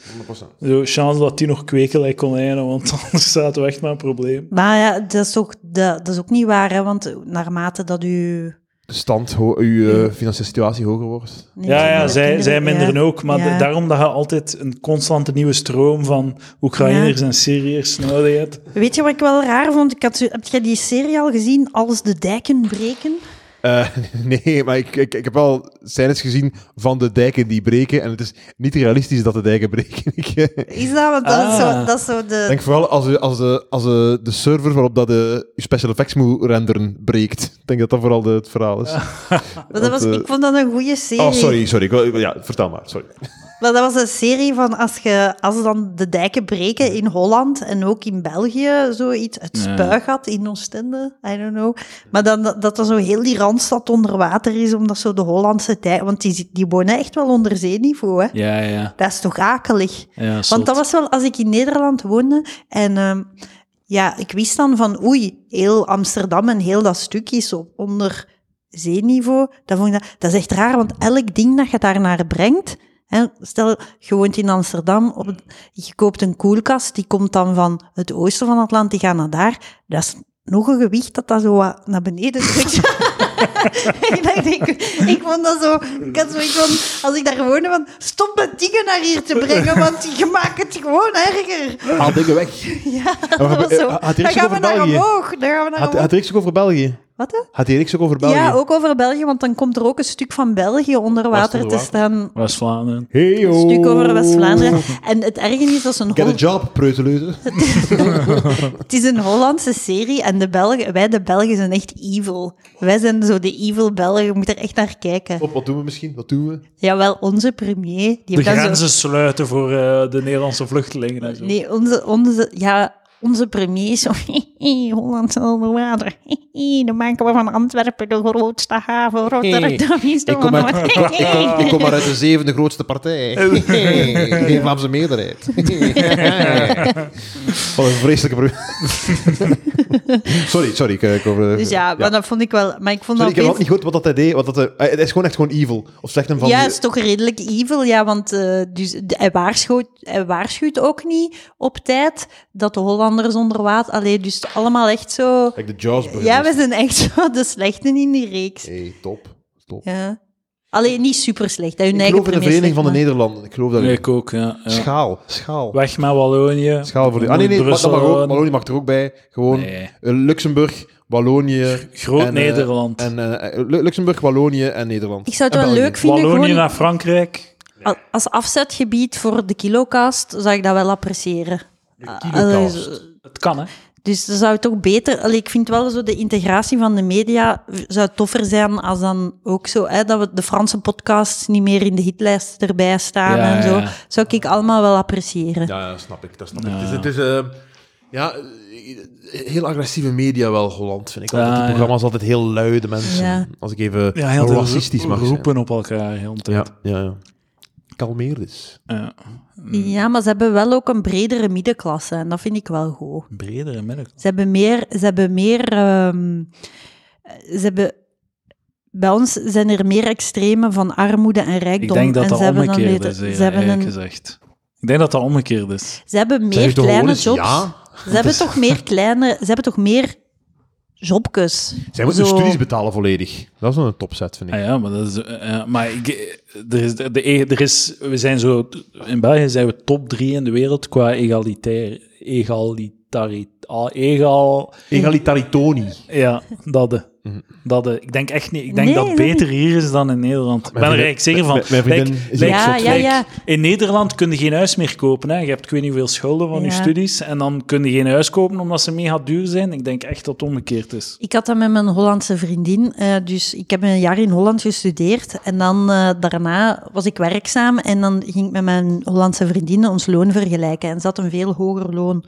100%. Zo, chance dat die nog kweken lijkt konijnen, want anders zaten we echt met een probleem. Maar ja, dat is, ook, dat, dat is ook niet waar, hè, want naarmate dat u... De stand, eh, financiële situatie hoger wordt. Nee, Ja, ja, kinderen- zij, zij kinderen- minderen ja. ook. Maar Ja. daarom dat je altijd een constante nieuwe stroom van Oekraïners en Syriërs nodig hebt. Weet je wat ik wel raar vond? Ik had heb jij die serie al gezien, Als de dijken breken? Eh, nee, maar ik, ik, ik heb wel scènes gezien van de dijken die breken. En het is niet realistisch dat de dijken breken. ik eh, Is dat? Want dat, is, zo, Ah. dat is zo de... denk vooral als, de- als, de, als de, de server waarop dat de je special effects moet renderen breekt. Ik denk dat dat vooral de, het verhaal is. maar dat was, eh, ik vond dat een goede serie. Oh, sorry, sorry. Ik wil- Ja, vertel maar. Sorry. Maar dat was een serie van als, je, als dan de dijken breken in Holland en ook in België, zoiets, het spuigat in Oostende, I don't know. Maar dan, dat, er zo heel die Randstad onder water is, omdat zo de Hollandse dijk... Want die, die wonen echt wel onder zeeniveau, hè. Ja, ja. Dat is toch akelig? ja Want dat was wel als ik in Nederland woonde en ehm, ja, ik wist dan van oei, heel Amsterdam en heel dat stuk is op onder zeeniveau. Dat, vond ik dat, dat is echt raar, want elk ding dat je daar naar brengt. Stel, je woont in Amsterdam, op, het- je koopt een koelkast, die komt dan van het oosten van het land, die gaat naar daar. Dat is nog een gewicht dat dat zo wat naar beneden drukt. ik, dacht, ik, ik vond dat zo... Ik had zoiets van, als ik daar woonde, van... Stop met dingen naar hier te brengen, want je maakt het gewoon erger. Haal dingen weg. Ja, dat was zo. Dan gaan we naar omhoog. Dan gaan we naar Had, omhoog. had Riks ook over België? Wat? hè? Had hij ook over België? Ja, ook over België, want dan komt er ook een stuk van België onder water te staan. West-Vlaanderen. Hey, Een yo. stuk over West-Vlaanderen. En het erge is, dat is een Get a Hol- job, preuteleuze. Het is een Hollandse serie en de Belgen, wij de Belgen zijn echt evil. Wij zijn zo de evil Belgen, je moet er echt naar kijken. Op, wat doen we misschien? Wat doen we? Jawel, onze premier, die De heeft dan zo... grenzen sluiten voor eh, de Nederlandse vluchtelingen en zo. Nee, onze, onze, ja, onze premier is zo... Holland onder water. Dan maken we van Antwerpen de grootste haven. Rotterdam is de Ik kom, uit, ik kom maar uit de zevende grootste partij. Geen Vlaamse meerderheid. Wat een vreselijke... sorry, sorry. Ik, ik over, Dus ja, maar dat vond ik wel... Maar ik vond Sorry, ik dat heb wel niet goed wat dat hij deed. Wat dat, hij- het is gewoon echt gewoon evil. Of zegt hem van... ja, het is toch redelijk evil, ja, want eh, dus, de- hij, waarschuwt, hij waarschuwt ook niet op tijd dat de Hollanders onder water... Allee, dus allemaal echt zo... Kijk, de Jaws Ja, we zijn echt zo de slechten in die reeks. Hey, top. top. Ja. Alleen niet super slecht. hè. Hun Ik eigen geloof in de Vereniging van de Nederlanden. Ik geloof dat Nee, ik ook, ja. ja. Schaal. Schaal. Weg met Wallonië. Schaal voor die. Ah, nee, nee, Brussel mag ook. houden. Wallonië mag er ook bij. Gewoon Nee. eh, Luxemburg Wallonië... Groot-Nederland. En, uh, en uh, Luxemburg, Wallonië en Nederland. Ik zou het en wel België. leuk vinden. Wallonië gewoon naar Frankrijk. Als afzetgebied voor de kilocast zou ik dat wel appreciëren. Kilocast. Uh, Het kan, hè? Dus dan zou het ook beter... Allee, ik vind wel zo de integratie van de media zou toffer zijn als dan ook zo, hè, dat we de Franse podcasts niet meer in de hitlijst erbij staan Ja, en zo. ja. Zou ik allemaal wel appreciëren. Ja, ja, snap ik. Dat snap Ja. ik. Het is, het is eh, ja, heel agressieve media wel, Holland, vind ik. Altijd. Die ja. programma's altijd heel luide mensen. Ja. Als ik even racistisch mag zijn. roepen op elkaar heel de tijd. ja, ja. Kalmeer dus. Ja. Ja, maar ze hebben wel ook een bredere middenklasse en dat vind ik wel goed. Een bredere middag. Ze hebben meer... Ze hebben meer ehm, ze hebben... Bij ons zijn er meer extremen van armoede en Ik rijkdom. denk dat en dat ze hebben dan omgekeerd is, ze hebben een, gezegd. Ik denk dat dat omgekeerd is. Ze hebben meer kleine jobs. Ja. Ze hebben toch meer kleine... Ze hebben toch meer jobjes. Zij moeten hun studies betalen volledig. Dat is wel een topset, vind ik. Ah ja, maar dat is... eh, eh, maar ik, er is, de, er is... We zijn zo... In België zijn we top drie in de wereld qua egalitair... Egalitariteit... Ah, egal... Egalitaritoni. Ja, dat de. Dat de. Ik denk echt niet. Ik denk Nee, dat het beter hier is dan in Nederland. Ik ben er vriendin- eigenlijk zeker van. mijn- mijn vriendin Like- is like- ook Ja, zot. ja, like, ja. In Nederland kun je geen huis meer kopen. Hè. Je hebt ik weet niet hoeveel schulden van je studies. En dan kun je geen huis kopen omdat ze mega duur zijn. Ik denk echt dat het omgekeerd is. Ik had dat met mijn Hollandse vriendin. eh, dus ik heb een jaar in Holland gestudeerd. En dan eh, daarna was ik werkzaam. En dan ging ik met mijn Hollandse vriendinnen ons loon vergelijken. En ze had een veel hoger loon.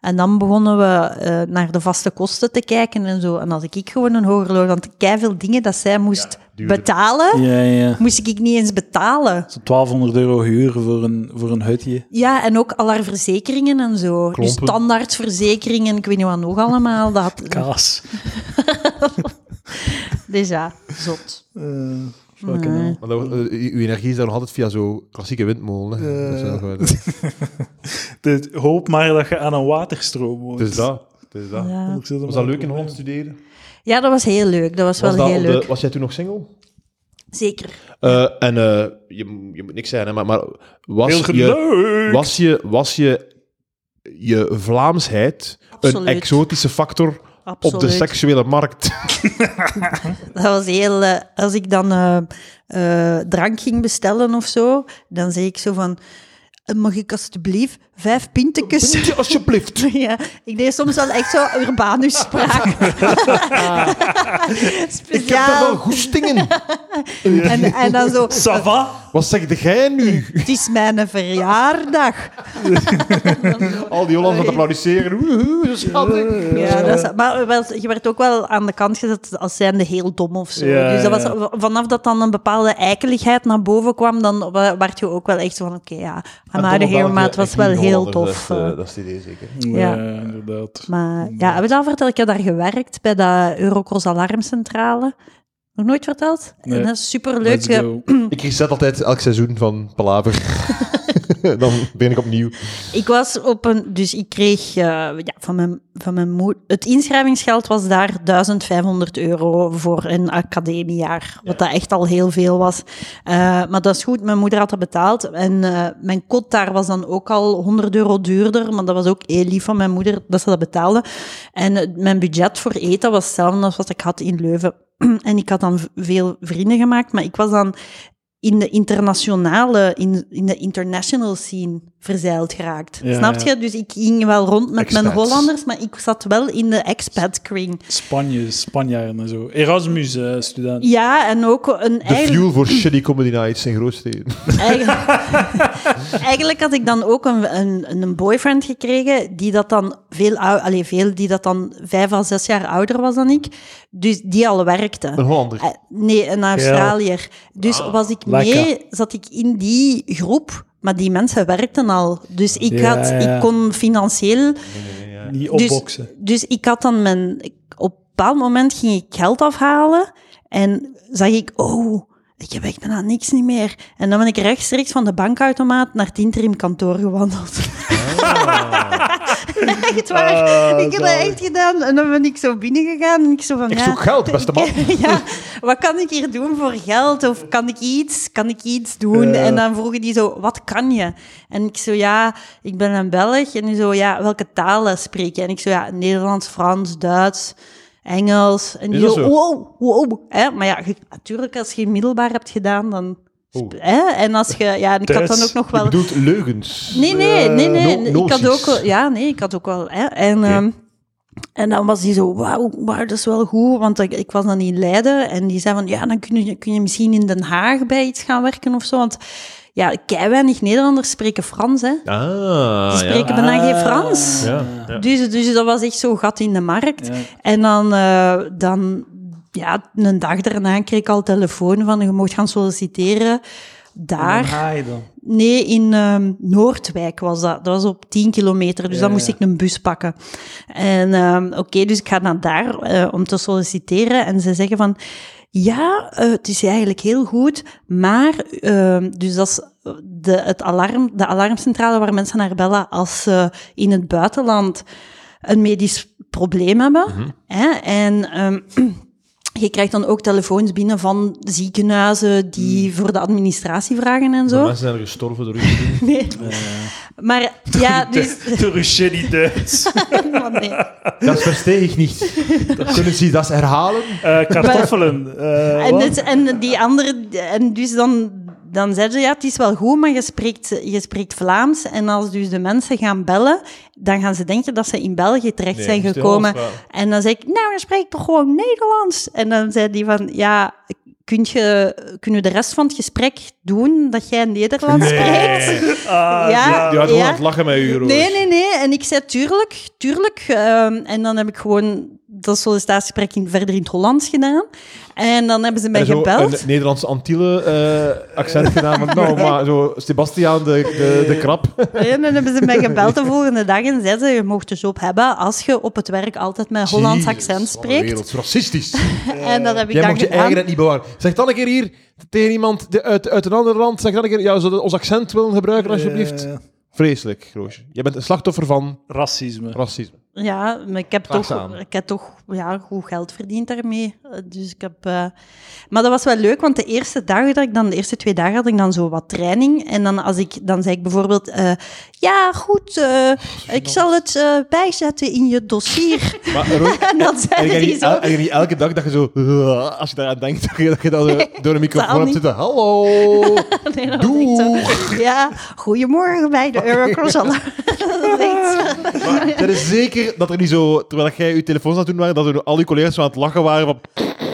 En dan begonnen we eh, naar de vaste kosten te kijken en zo. En als ik gewoon een hoger loon... Want veel dingen dat zij moest betalen, Ja, ja. moest ik niet eens betalen. Zo'n 1200 euro huur voor een, voor een hutje. Ja, en ook al haar verzekeringen en zo. Dus Klompen. standaardverzekeringen, ik weet niet wat nog allemaal. Dat had, Kaas. dus ja, zot. Fucking hell. Maar dat, eh, uw energie is daar nog altijd via zo'n klassieke windmolen. Dat is Dus hoop maar dat je aan een waterstroom woont. Het is dat. Het is dat. Ja. Was dat leuk in. Holland studeren? Ja, dat was heel leuk. Dat was, Was, wel dat heel de- leuk. was jij toen nog single? Zeker. Eh, en eh, je, je moet niks zijn, hè, maar, maar was, je, was, je, was je je Vlaamsheid een exotische factor Absoluut. op de seksuele markt? Dat was heel... eh, als ik dan eh, eh, drank ging bestellen of zo, dan zei ik zo van... Mag ik alsjeblieft vijf pintekes? Alsjeblieft. Ja, ik deed soms wel echt zo urbanus spraak. Ik heb daar Speciaal. wel goestingen. En, en dan zo... Ça va? Wat zeg jij nu? Het is mijn verjaardag. Al die Hollanders aan het applaudisseren. Woehoe, zo schattig. Ja, dat is, maar je werd ook wel aan de kant gezet als zijnde heel dom of zo. Ja, dus dat ja. was, vanaf dat dan een bepaalde eikeligheid naar boven kwam, dan werd je ook wel echt zo van, oké, ja, I'm out of here, maar het was wel heel tof. Dat is, eh. eh, dat is het idee, zeker. Ja. Ja, inderdaad. Maar ja, heb je dat al verteld? Ik heb daar gewerkt bij de Eurocross Alarmcentrale. Nog nooit verteld? Nee. En dat is superleuk. Ik reset altijd elk seizoen van Palaver. Dan begin ik opnieuw. Ik was op een... Dus ik kreeg eh, ja, van mijn, van mijn moeder... Het inschrijvingsgeld was daar 1500 euro voor een academiejaar. Wat dat echt al heel veel was. Eh, maar dat is goed, mijn moeder had dat betaald. En eh, mijn kot daar was dan ook al 100 euro duurder. Maar dat was ook heel lief van mijn moeder dat ze dat betaalde. En mijn budget voor eten was hetzelfde als wat ik had in Leuven. en ik had dan veel vrienden gemaakt. Maar ik was dan in de internationale, in, in de international scene verzeild geraakt. Ja, Snap je? ja. Dus ik ging wel rond met mijn. Hollanders, maar ik zat wel in de expat kring. Spanje, Spanjaarden en zo. Erasmus-student. Ja, en ook een De eigen, fuel voor shitty comedy nights in grootsteden. eigen- eigenlijk had ik dan ook een, een, een boyfriend gekregen die dat dan veel, ou- allee, veel die dat dan vijf à zes jaar ouder was dan ik, dus die al werkte. Een Hollander. Eh, Nee, een Australiër. Dus was ik mee, lekker. zat ik in die groep, maar die mensen werkten al. Dus ik, Ja, had, ja. ik kon financieel... Niet Dus, opboksen. dus ik had dan mijn... op een bepaald moment ging ik geld afhalen en zag ik, oh, ik heb echt bijna niks niet meer. En dan ben ik rechtstreeks van de bankautomaat naar het interimkantoor gewandeld. echt waar. Ah, ik heb dat echt gedaan. En dan ben ik zo binnengegaan en ik zo van, Ik ja... zoek geld, beste man. ja, wat kan ik hier doen voor geld? Of kan ik iets? Kan ik iets doen? En dan vroegen die zo, wat kan je? En ik zo, ja, ik ben een Belg. En die zo, ja, welke talen spreek je? En ik zo, ja, Nederlands, Frans, Duits. Engels. En zo? wow, wow. Hè? Maar ja, je- natuurlijk, als je middelbaar hebt gedaan, dan... Oh. Hè? En als je... Ja, en ik had dan ook nog Je wel... bedoelt leugens. Nee, nee, nee, nee. no- ik had ook wel, ja, nee, ik had ook wel. Hè, en, ehm, en dan was hij zo, wauw, wauw, dat is wel goed, want ik, ik was dan in Leiden en die zei van, ja, dan kun je, kun je misschien in Den Haag bij iets gaan werken of zo, want ja, kei weinig Nederlanders spreken Frans, hè. Ah, Die spreken bijna geen Frans. Ja, ja. Dus, dus dat was echt zo'n gat in de markt. Ja. En dan, eh, dan, ja, een dag daarna kreeg ik al telefoon van, je mocht gaan solliciteren daar. Dan ga je dan. Nee, in ehm, Noordwijk was dat. Dat was op 10 kilometer, dus Ja, dan moest ja. ik een bus pakken. En ehm, oké, dus ik ga naar daar eh, om te solliciteren. En ze zeggen van, ja, eh, het is eigenlijk heel goed, maar, ehm, dus dat is de, het alarm, de alarmcentrale waar mensen naar bellen als ze in het buitenland een medisch probleem hebben. Mhm. hè? En ehm, je krijgt dan ook telefoons binnen van ziekenhuizen die voor de administratie vragen en zo. Mensen zijn er gestorven door u. Nee. Maar ja, dus... Door een shitty Duits. Maar nee. Dat versteeg ik niet. Kunnen ze dat herhalen? Eh, kartoffelen. eh, En, het, en die andere... En dus dan, dan zeiden ze, ja, het is wel goed, maar je spreekt, je spreekt Vlaams. En als dus de mensen gaan bellen, dan gaan ze denken dat ze in België terecht zijn je gekomen. En dan zeg ik, nou, dan spreek ik toch gewoon Nederlands? En dan zei die van, ja, kun je, kunnen we de rest van het gesprek doen dat jij Nederlands spreekt? Ah, Ja. ja. Die waren gewoon Ja. lachen met u. Nee, nee, nee. En ik zei tuurlijk, tuurlijk. Ehm, en dan heb ik gewoon dat sollicitatiegesprek in, verder in het Hollands gedaan. En dan hebben ze mij En zo gebeld. een Nederlandse Antille eh, accent gedaan. Van, nou, maar zo Sebastiaan de, de, de krap. En dan hebben ze mij gebeld de volgende dag en zeiden ze, je mocht dus op hebben als je op het werk altijd met Hollands Jezus, accent wat een spreekt. wereld, racistisch. En dat heb ik Jij dan mocht je eigen niet bewaren. Zeg dan een keer hier tegen iemand de- uit, uit een ander land. Zeg dan een keer, ja, zou ons accent willen gebruiken, alsjeblieft? Eh, Vreselijk, Roosje. Je bent een slachtoffer van racisme. racisme. Ja, maar ik heb toch, ik heb toch ja, goed geld verdiend daarmee. Eh, Dus ik heb, eh, Maar dat was wel leuk, want de eerste dagen dat ik dan, de eerste twee dagen had ik dan zo wat training. En dan, als ik, dan zei ik bijvoorbeeld, eh, ja goed, eh, ik zal het eh, bijzetten in je dossier. Maar Roos, en dan zei hij niet, zo... el- en je niet elke dag dat je zo, als je daaraan denkt, dat je, dat je dan zo door een microfoon hebt zitten. Hallo. Nee, dat was echt zo. Ja, goedemorgen bij de Eurocross. Dat is echt zo. Maar het is zeker dat er niet zo, terwijl jij je telefoon aan het doen waren, dat er al die collega's zo aan het lachen waren van,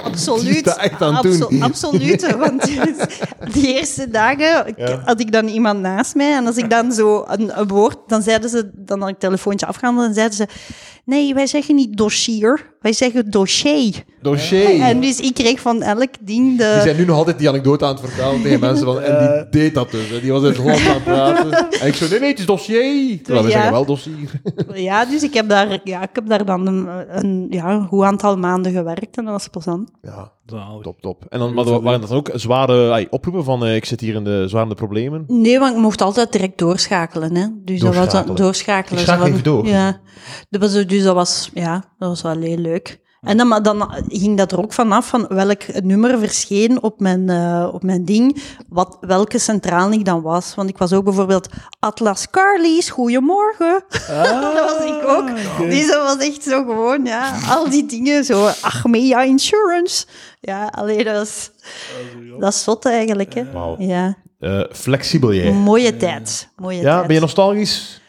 Absoluut. Echt aan het doen. Abso- Absoluut. Want die eerste dagen Ja. had ik dan iemand naast mij. En als ik dan zo een, een woord, dan zeiden ze, dan had ik telefoontje afgehandeld. En zeiden ze: Nee, wij zeggen niet dossier, wij zeggen dossier. dossier. En dus ik kreeg van elk ding de. Die zijn nu nog altijd die anekdote aan het vertellen tegen mensen. Van, en die deed dat dus. Hè. Die was in het Holland aan het praten. En ik zo, nee, nee, het is dossier. Terwijl we Ja. zeggen wel dossier. Ja, dus ik heb daar, ja, ik heb daar dan een, een, ja, een goed aantal maanden gewerkt. En dat was plezant. Ja. Top, top. En dan maar er waren dat dan ook zware ay, oproepen van, eh, ik zit hier in de zware problemen. Nee, want ik mocht altijd direct doorschakelen. Hè. Dus dat was Doorschakelen. dan doorschakelen. Ik schakel even door. Ja, dat was, dus dat was, ja, dat was wel heel leuk. En dan, maar dan ging dat er ook vanaf van welk nummer verscheen op mijn, eh, op mijn ding, wat, welke centraal ik dan was. Want ik was ook bijvoorbeeld Atlas Carlies, goedemorgen. dat was ik ook. Dus dat was echt zo gewoon, ja, al die dingen, zo Achmea Insurance. Ja, alleen dat is, dat is zot eigenlijk, hè. Ja, Eh, flexibel jij. mooie tijd. Mooie Ja, tijd. ben je nostalgisch?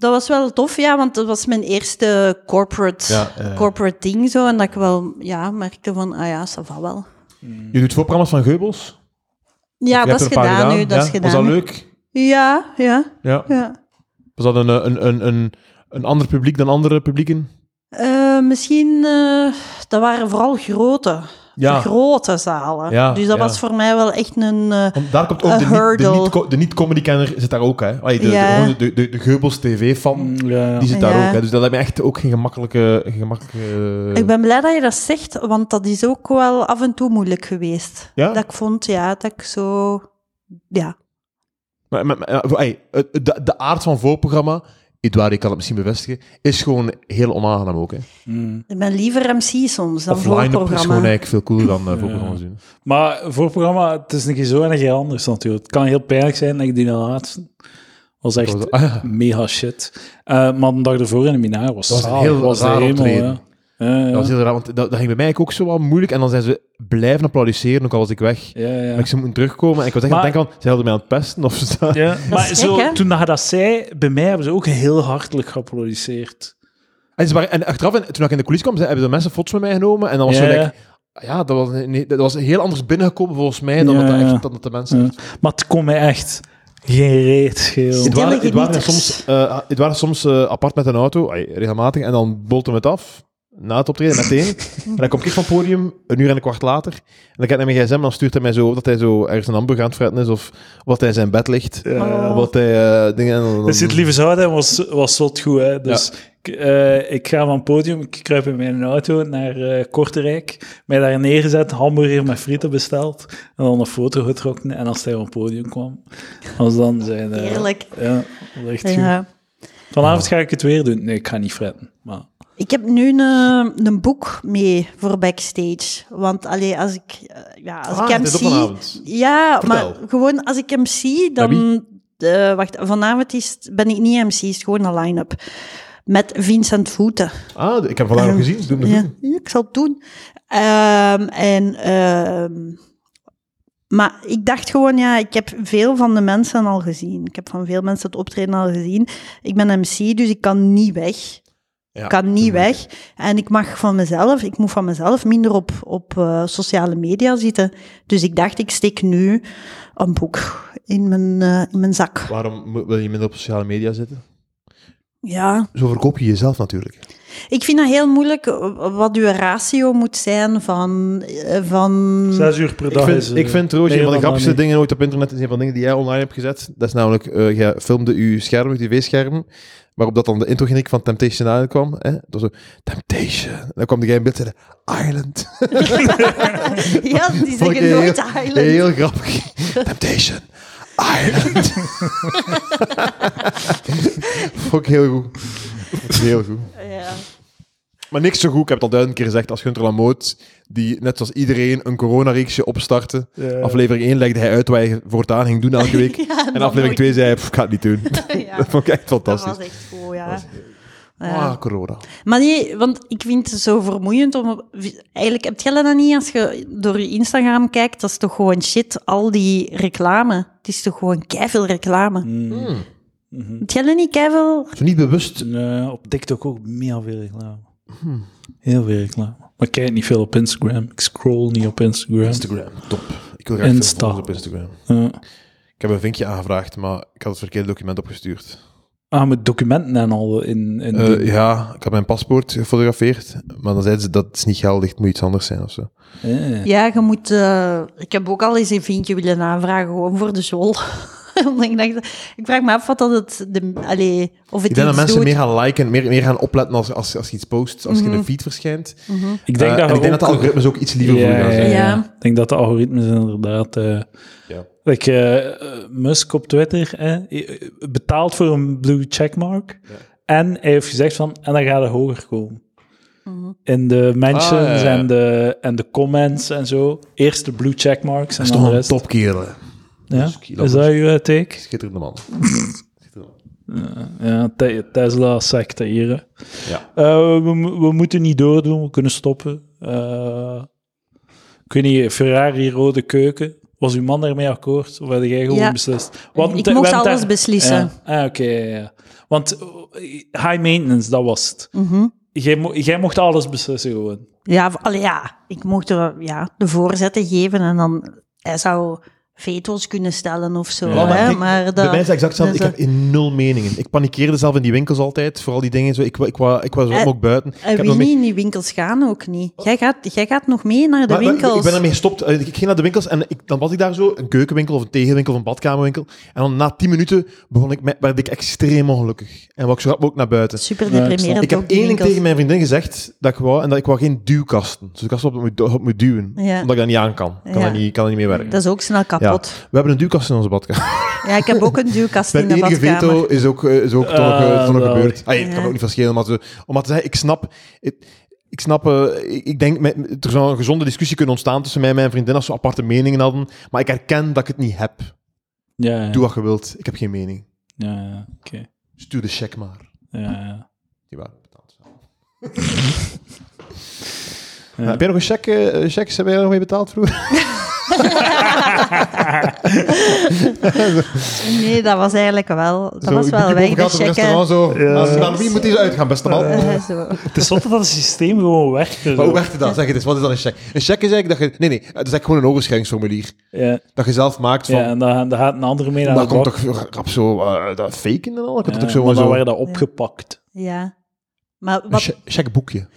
Dat was wel tof, ja, want dat was mijn eerste corporate, Ja, eh. corporate ding zo. En dat ik wel, ja, merkte van, ah ja, ça va wel. Je doet voorprogramma's van Geubels? Ja, dat is gedaan nu, dat ja? is gedaan. Was dat leuk? Ja, ja, Ja. ja. Was dat een, eh, een, een, een, een ander publiek dan andere publieken? Eh, misschien, dat waren vooral grote, Ja. grote zalen. Ja, dus dat ja. was voor mij wel echt een... eh, Want daar komt ook de niet- de hurdle. niet- de niet-comedy-kenner zit daar ook, hè? Allee, de, Ja. de, de, de, de Geubels TV-fan, Ja, die zit daar Ja. ook, hè? Dus dat lijkt me echt ook geen gemakkelijke... Geen gemakkelijke ik ben blij dat je dat zegt, want dat is ook wel af en toe moeilijk geweest. Ja? Dat ik vond, ja, dat ik zo... Ja, Maar, maar, hey, de, de aard van voorprogramma, Edouard, ik kan het misschien bevestigen, is gewoon heel onaangenaam ook, hè? Mm. ik ben liever MC soms dan Of line-up is voorprogramma. gewoon eigenlijk veel cooler dan uh, voorprogramma's doen. Maar voorprogramma, het is een keer zo en een keer anders natuurlijk. Het kan heel pijnlijk zijn, like die laatste. Was echt Dat was- ah, ja. mega shit. Eh, maar de dag ervoor in de Minaar was Dat was een heel was de raar hemel, optreden. ja. Ja, Dat was ja. heel raar, want dat, dat ging bij mij ook zo wat moeilijk. En dan zijn ze blijven applaudisseren, ook al was ik weg. Ja, ja. En ik ze moeten terugkomen. En ik was echt aan het Maar- denken van, ze hadden mij aan het pesten of zo. Ja, maar zo, hè? toen dat zei, bij mij hebben ze ook heel hartelijk geapplaudisseerd. En, ze waren, en achteraf, en toen ik in de coulissen kwam, ze- hebben de mensen foto's met mij genomen. En dan was Ja, zo ja. like, ja, dat was, nee, dat was heel anders binnengekomen volgens mij dan Ja, dat, dat echt, dan dat de mensen... Ja. Maar het kon mij echt geen reet schelen. Het waren, Stille het waren soms, eh, het waren soms eh, apart met een auto, ay, regelmatig, en dan bolten we het af. Na het optreden, meteen. en dan kom ik van het podium, een uur en een kwart later. En dan kijk ik naar mijn gsm en dan stuurt hij mij zo dat hij zo ergens een hamburger aan het fretten is, of, of dat hij in zijn bed ligt. Ja. Of dat hij eh, dingen... En dan, Dus het lieve zouden was, was zot goed. Hè? Dus ik, eh, ik ga van het podium, ik kruip in mijn auto naar eh, Kortrijk, mij daar neergezet, hamburger met frieten besteld, en dan een foto getrokken. En als hij op het podium kwam, was dan zijn... Heerlijk. Ja, dat was echt goed. Ja. Vanavond ga ik het weer doen. Nee, ik ga niet fretten. Maar... Ik heb nu een, een boek mee voor backstage. Want allee, als ik, eh, ja, als Ah, ik hem zie... Ja, Vertel. maar gewoon als ik hem zie, dan... eh, wacht, vanavond is, ben ik niet MC, is gewoon een line-up. Met Vincent Voeten. Ah, ik heb vandaag nog Ehm, gezien. Doe Ja, ja, ik zal het doen. Ehm, en, ehm, maar ik dacht gewoon, ja, ik heb veel van de mensen al gezien. Ik heb van veel mensen het optreden al gezien. Ik ben MC, dus ik kan niet weg. Ja. Ik kan niet weg. En ik mag van mezelf, ik moet van mezelf minder op, op eh, sociale media zitten. Dus ik dacht, ik steek nu een boek in mijn, eh, in mijn zak. Waarom wil je minder op sociale media zitten? Ja, Zo verkoop je jezelf natuurlijk. ik vind dat heel moeilijk eh, wat uw ratio moet zijn van... van Zes uur per Ik dag vind, is... ik vind trouwens, een van de grappigste dingen ooit op internet is een van de dingen die jij online hebt gezet. Dat is namelijk, eh jij filmde je scherm, je tv-scherm, waarop dat dan de introgeniek van Temptation Island kwam. Hè? Dat was zo, Temptation. En dan kwam jij in beeld en zei, Island. ja, die zeggen nooit heel, Island. Heel grappig. Temptation Island. Vond ik heel goed. Heel goed. Ja. Maar niks zo goed. Ik heb het al duizend keer gezegd als Gunter Lamoot, die net zoals iedereen een coronareeksje opstartte. Ja. Aflevering 1 legde hij uit wat hij voortaan ging doen elke week. Ja, en aflevering nooit. 2 zei hij, "Pff, ik ga het niet doen. Ja, Dat vond ik echt dat fantastisch. was echt goed, ja. Ah, Ja. corona. Maar nee, want ik vind het zo vermoeiend om... Eigenlijk, heb je dat niet als je door je Instagram kijkt? Dat is toch gewoon shit, al die reclame. Het is toch gewoon keiveel reclame. Hmm. Heb jij dat niet keiveel... Niet bewust. Nee, op TikTok ook meer veel reclame. Heel veel reclame. Maar ik kijk niet veel op Instagram. Ik scroll niet op Instagram. Instagram, top. Ik wil graag Insta. veel volgers op Instagram. Ja. Ik heb een vinkje aangevraagd, maar ik had het verkeerde document opgestuurd. Ah, met documenten en al in... in Eh, ja, ik had mijn paspoort gefotografeerd, maar dan zeiden ze dat is niet geldig, het moet iets anders zijn of zo. Ja. Ja, je moet... eh, ik heb ook al eens een vinkje willen aanvragen, gewoon voor de zol. Ik dacht, ik vraag me af wat dat het... De, allee, of het Ik denk dat iets mensen doet. meer gaan liken, meer, meer gaan opletten als, als, als je iets post, als je in een feed verschijnt. Ik denk Eh, dat en ik denk dat de algoritmes ook iets liever voor gaan zijn. ja. Ja. Ik denk dat de algoritmes inderdaad... eh Ja. like, eh, eh, Musk op Twitter eh, betaalt voor een blue checkmark. En hij heeft gezegd van, en dan gaat het hoger komen. In de mentions Ah, ja, ja. En, de, en de comments en zo. Eerst de blue checkmarks Dat en is dan toch de een rest. topkerel. Ja? Dus Is dat uw eh, take? Schitterende man. Ja, Te- Tesla-secte hier. Ja. Eh, we, mo- we moeten niet doordoen, we kunnen stoppen. Eh, ik weet niet, Ferrari rode keuken. Was uw man daarmee akkoord? Of had jij gewoon Ja. beslist? Ik we mocht alles daar- beslissen. Ja. Ah, oké, ja, ja. Want eh, high maintenance, dat was het. Mhm. Jij, mo- jij mocht alles beslissen gewoon. Ja, ja, ik mocht er ja, de voorzetten geven en dan... Hij zou veto's kunnen stellen of zo. Ja, hè, maar ik- maar dat, Bij mij is het exact hetzelfde. dus, Ik heb in nul meningen. Ik panikeerde zelf in die winkels altijd, voor al die dingen. Zo. Ik, ik, ik was Eh, ook buiten. Ik wil nog mee- niet in die winkels gaan, ook niet. Jij gaat, jij gaat nog mee naar de Maar- maar winkels. Ik ben ermee gestopt. Eh, Ik ging naar de winkels en ik, dan was ik daar zo, een keukenwinkel of een tegenwinkel of een badkamerwinkel. En dan na tien minuten begon ik met, werd ik extreem ongelukkig. En wou ik zo rap ook naar buiten. Super Ja, ik deprimerend Ik heb één ding winkels. tegen mijn vriendin gezegd dat ik wou, en dat ik wou geen duwkasten. Dus ik was op moet, duwen. Ja. Omdat ik dat niet aan kan. Ik kan, dat niet, kan dat niet mee werken. Dat is ook snel kapot. We hebben een duwkast in onze badkamer. Ja, ik heb ook een duwkast in Mijn de enige badkamer. veto is ook, eh, is ook toch, nog, eh, Ah, toch nog wel. gebeurd. Ay, het kan Ja. ook niet verschillen, maar zo, om maar te zeggen, ik snap... Ik, ik snap, eh, ik, denk, met, er zou een gezonde discussie kunnen ontstaan tussen mij en mijn vriendin als we aparte meningen hadden. Maar ik herken dat ik het niet heb. Ja, ja. Doe wat je wilt. Ik heb geen mening. Ja, ja, oké. Stuur de check maar. Ja, ja. Die waren betaald. Heb jij nog een cheque? eh, checks heb jij nog mee betaald vroeger? Nee, dat was eigenlijk wel... Dat Zo, was wel weg, de boven gaat op een checken. restaurant zo. Ja. Als, naar wie moet deze uitgaan, beste man? Eh, zo. Het is zot dat het systeem gewoon werkt. Maar hoe werkt het dan? Zeg het eens, wat is dan een check? Een check is eigenlijk dat je... Nee, nee, het is eigenlijk gewoon een overschrijvingsformulier. Ja, Dat je zelf maakt van... ja en dan, dan gaat een andere mee naar daar de komt toch rap zo... eh, dat faken en al? Dat komt Ja, toch zo... maar dan zo werd dat opgepakt. Ja. Maar een wat, che- checkboekje.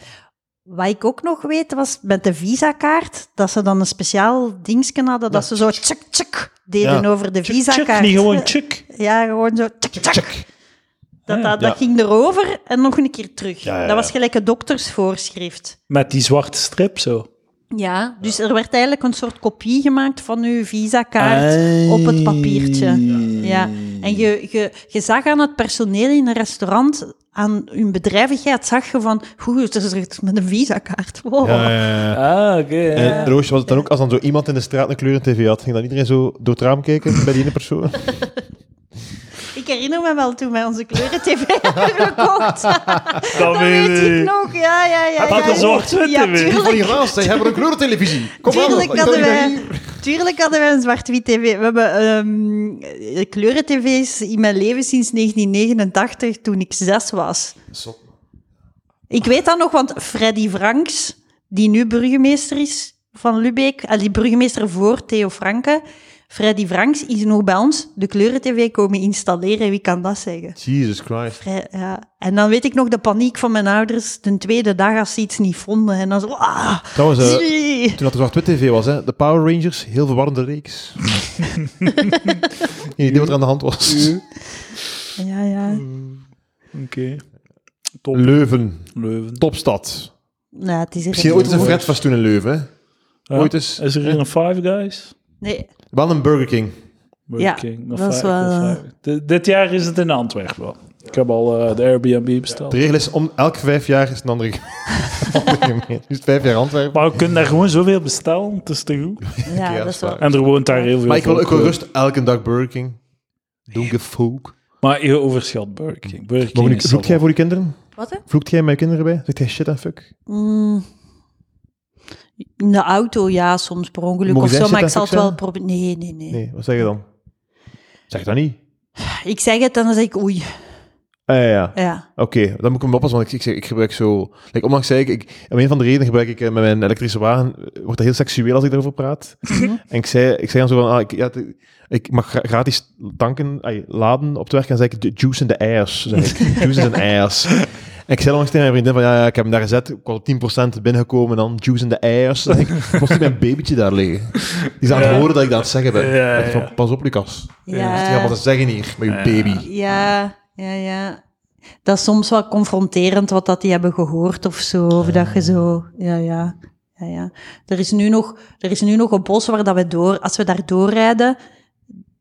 Wat ik ook nog weet, was met de Visa-kaart, dat ze dan een speciaal dingetje hadden, dat ze zo tjek, tjek deden Ja. over de Tjuk, tjuk, Visa-kaart. niet gewoon chuk. Ja, gewoon zo tjek. Check. Dat, dat, dat ging erover en nog een keer terug. Dat was gelijk een doktersvoorschrift. Met die zwarte strip zo. Ja, dus er werd eigenlijk een soort kopie gemaakt van uw Visa-kaart Ah. op het papiertje. Ja, en je, je, je zag aan het personeel in een restaurant, aan hun bedrijvigheid, zag je van, hoe het is met een Visa-kaart. Wow. Ja, ja, ja. Ah, oké. En Roosje, was het dan ook als dan zo iemand in de straat een kleur tv had, ging dan iedereen zo door het raam kijken bij die ene persoon? Ik herinner me wel toen wij onze kleuren-tv hebben gekocht. Dat Dat weet weet ik nog, ja, ja, ja. Had ja, een ja. Die van tuurlijk. die zij hebben een kleurentelevisie. Kom aan, Tuurlijk ik hadden, wij, tuurlijk hadden wij een zwart-wit tv. We hebben ehm kleuren-tv's in mijn leven sinds 1989, toen ik zes was. Ik weet dat nog, want Freddy Franks, die nu burgemeester is van Lubeek, eh, die burgemeester voor Theo Franke, Freddy Franks is nog bij ons de kleuren-tv komen installeren. Wie kan dat zeggen? Jesus Christ. Ja. En dan weet ik nog de paniek van mijn ouders de tweede dag als ze iets niet vonden. En dan zo... Ah, Trouwens, eh, toen dat er zwart-wit tv was, hè, de Power Rangers, heel verwarrende reeks. Geen idee wat er aan de hand was. Ja, ja. Oké. Top. Leuven, Leuven. topstad. Nou, het is er Misschien ooit eens een voor. Fred was toen in Leuven, hè? Ja. Ooit eens. Is er hier een Five Guys? Nee, Wel een Burger King. Burger Ja, King. Dat is wel, eh, Dit jaar is het in Antwerpen. wel. Ik heb al eh, de Airbnb besteld. De regel is, om elke vijf jaar is een andere, het vijf jaar Antwerpen. Maar we kunnen daar gewoon zoveel bestellen. Het is te goed. ja, Ja, dat is wel... waar. En er woont daar heel veel Maar ik wil ook wel rust elke dag Burger King. Don't give fuck. Maar je overschat Burger King. Burger King vloekt jij voor je kinderen? Wat, hè? Vloekt jij met je kinderen bij? Zegt jij shit en fuck? Mm. In de auto, ja, soms per ongeluk of zo, maar ik en zal het wel proberen... Nee, nee, nee, Nee, wat zeg je dan? Zeg dat niet. Ik zeg het en dan zeg ik oei. Ah, ja, ja. Ja. Oké, dan moet ik me oppassen, want ik, ik, zeg- ik gebruik zo... Like, onlangs zei ik, ik, om een van de redenen gebruik ik eh, met mijn elektrische wagen, eh, wordt dat heel seksueel als ik daarover praat. en ik zei, ik zei dan zo van, ah, ik, ja, ik mag gra- gratis tanken, ay, laden op het werk, en zeg ik, "De juice in the ass. Zeg ik, juice in the ass. En ik zei onlangs tegen mijn vriendin van, ja, ja, ik heb hem daar gezet, ik was op 10% binnengekomen, en dan juice in the ass. Dan zeg ik, moest mijn babytje daar liggen. Die is aan het Ja. horen dat ik dat aan het zeggen ben. Ja, ja, Ik van, ja. pas op, Lucas. Ja. Je gaat wat te zeggen hier, met je Ja. baby. Ja, ja, ja. Dat is soms wel confronterend wat dat die hebben gehoord of zo. Of dat je zo... Ja, ja. ja, ja. Er, is nu nog, er is nu nog een bos waar dat we door... Als we daar doorrijden...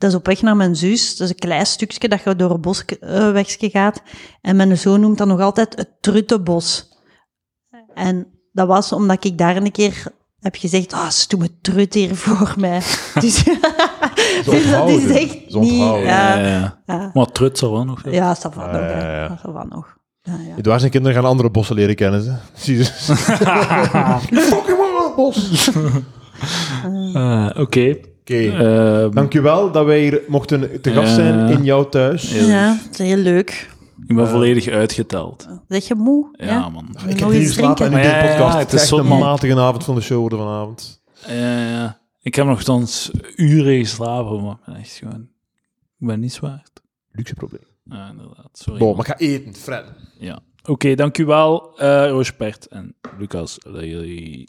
Dat is op weg naar mijn zus. Dat is een klein stukje dat je door een boswegje gaat. En mijn zoon noemt dat nog altijd het Truttenbos. En dat was omdat ik daar een keer heb gezegd... Ah, ze doen me trut hier voor mij. Dus, dus dat is echt Zo niet... Ja, Ja, ja. ja. Maar Trut zal wel nog. Ja, dat van nog. ja, hè. ja. Dat van nog. Ja, ja. Waar zijn kinderen gaan andere bossen leren kennen, je. Fucking wel, bos. Eh, Oké. Oké. Ehm, Dankjewel dat wij hier mochten te gast zijn in jouw thuis. Ja. Ja, het is heel leuk. ik ben volledig uitgeteld. Zeg je moe? Ja, man. Ik heb hier slapen en Ja, ja, podcast. ja, het is echt een matige avond van de show worden vanavond. Ja, ja. Ik heb nogthans uren geslapen, maar ik ben echt gewoon... Ik ben niet zwaar. Luxe probleem. Ja, inderdaad. Sorry. Bon, man. maar ga eten, Fred. Ja. Oké, dankjewel, eh Roosbert en Lucas. Allee, jullie-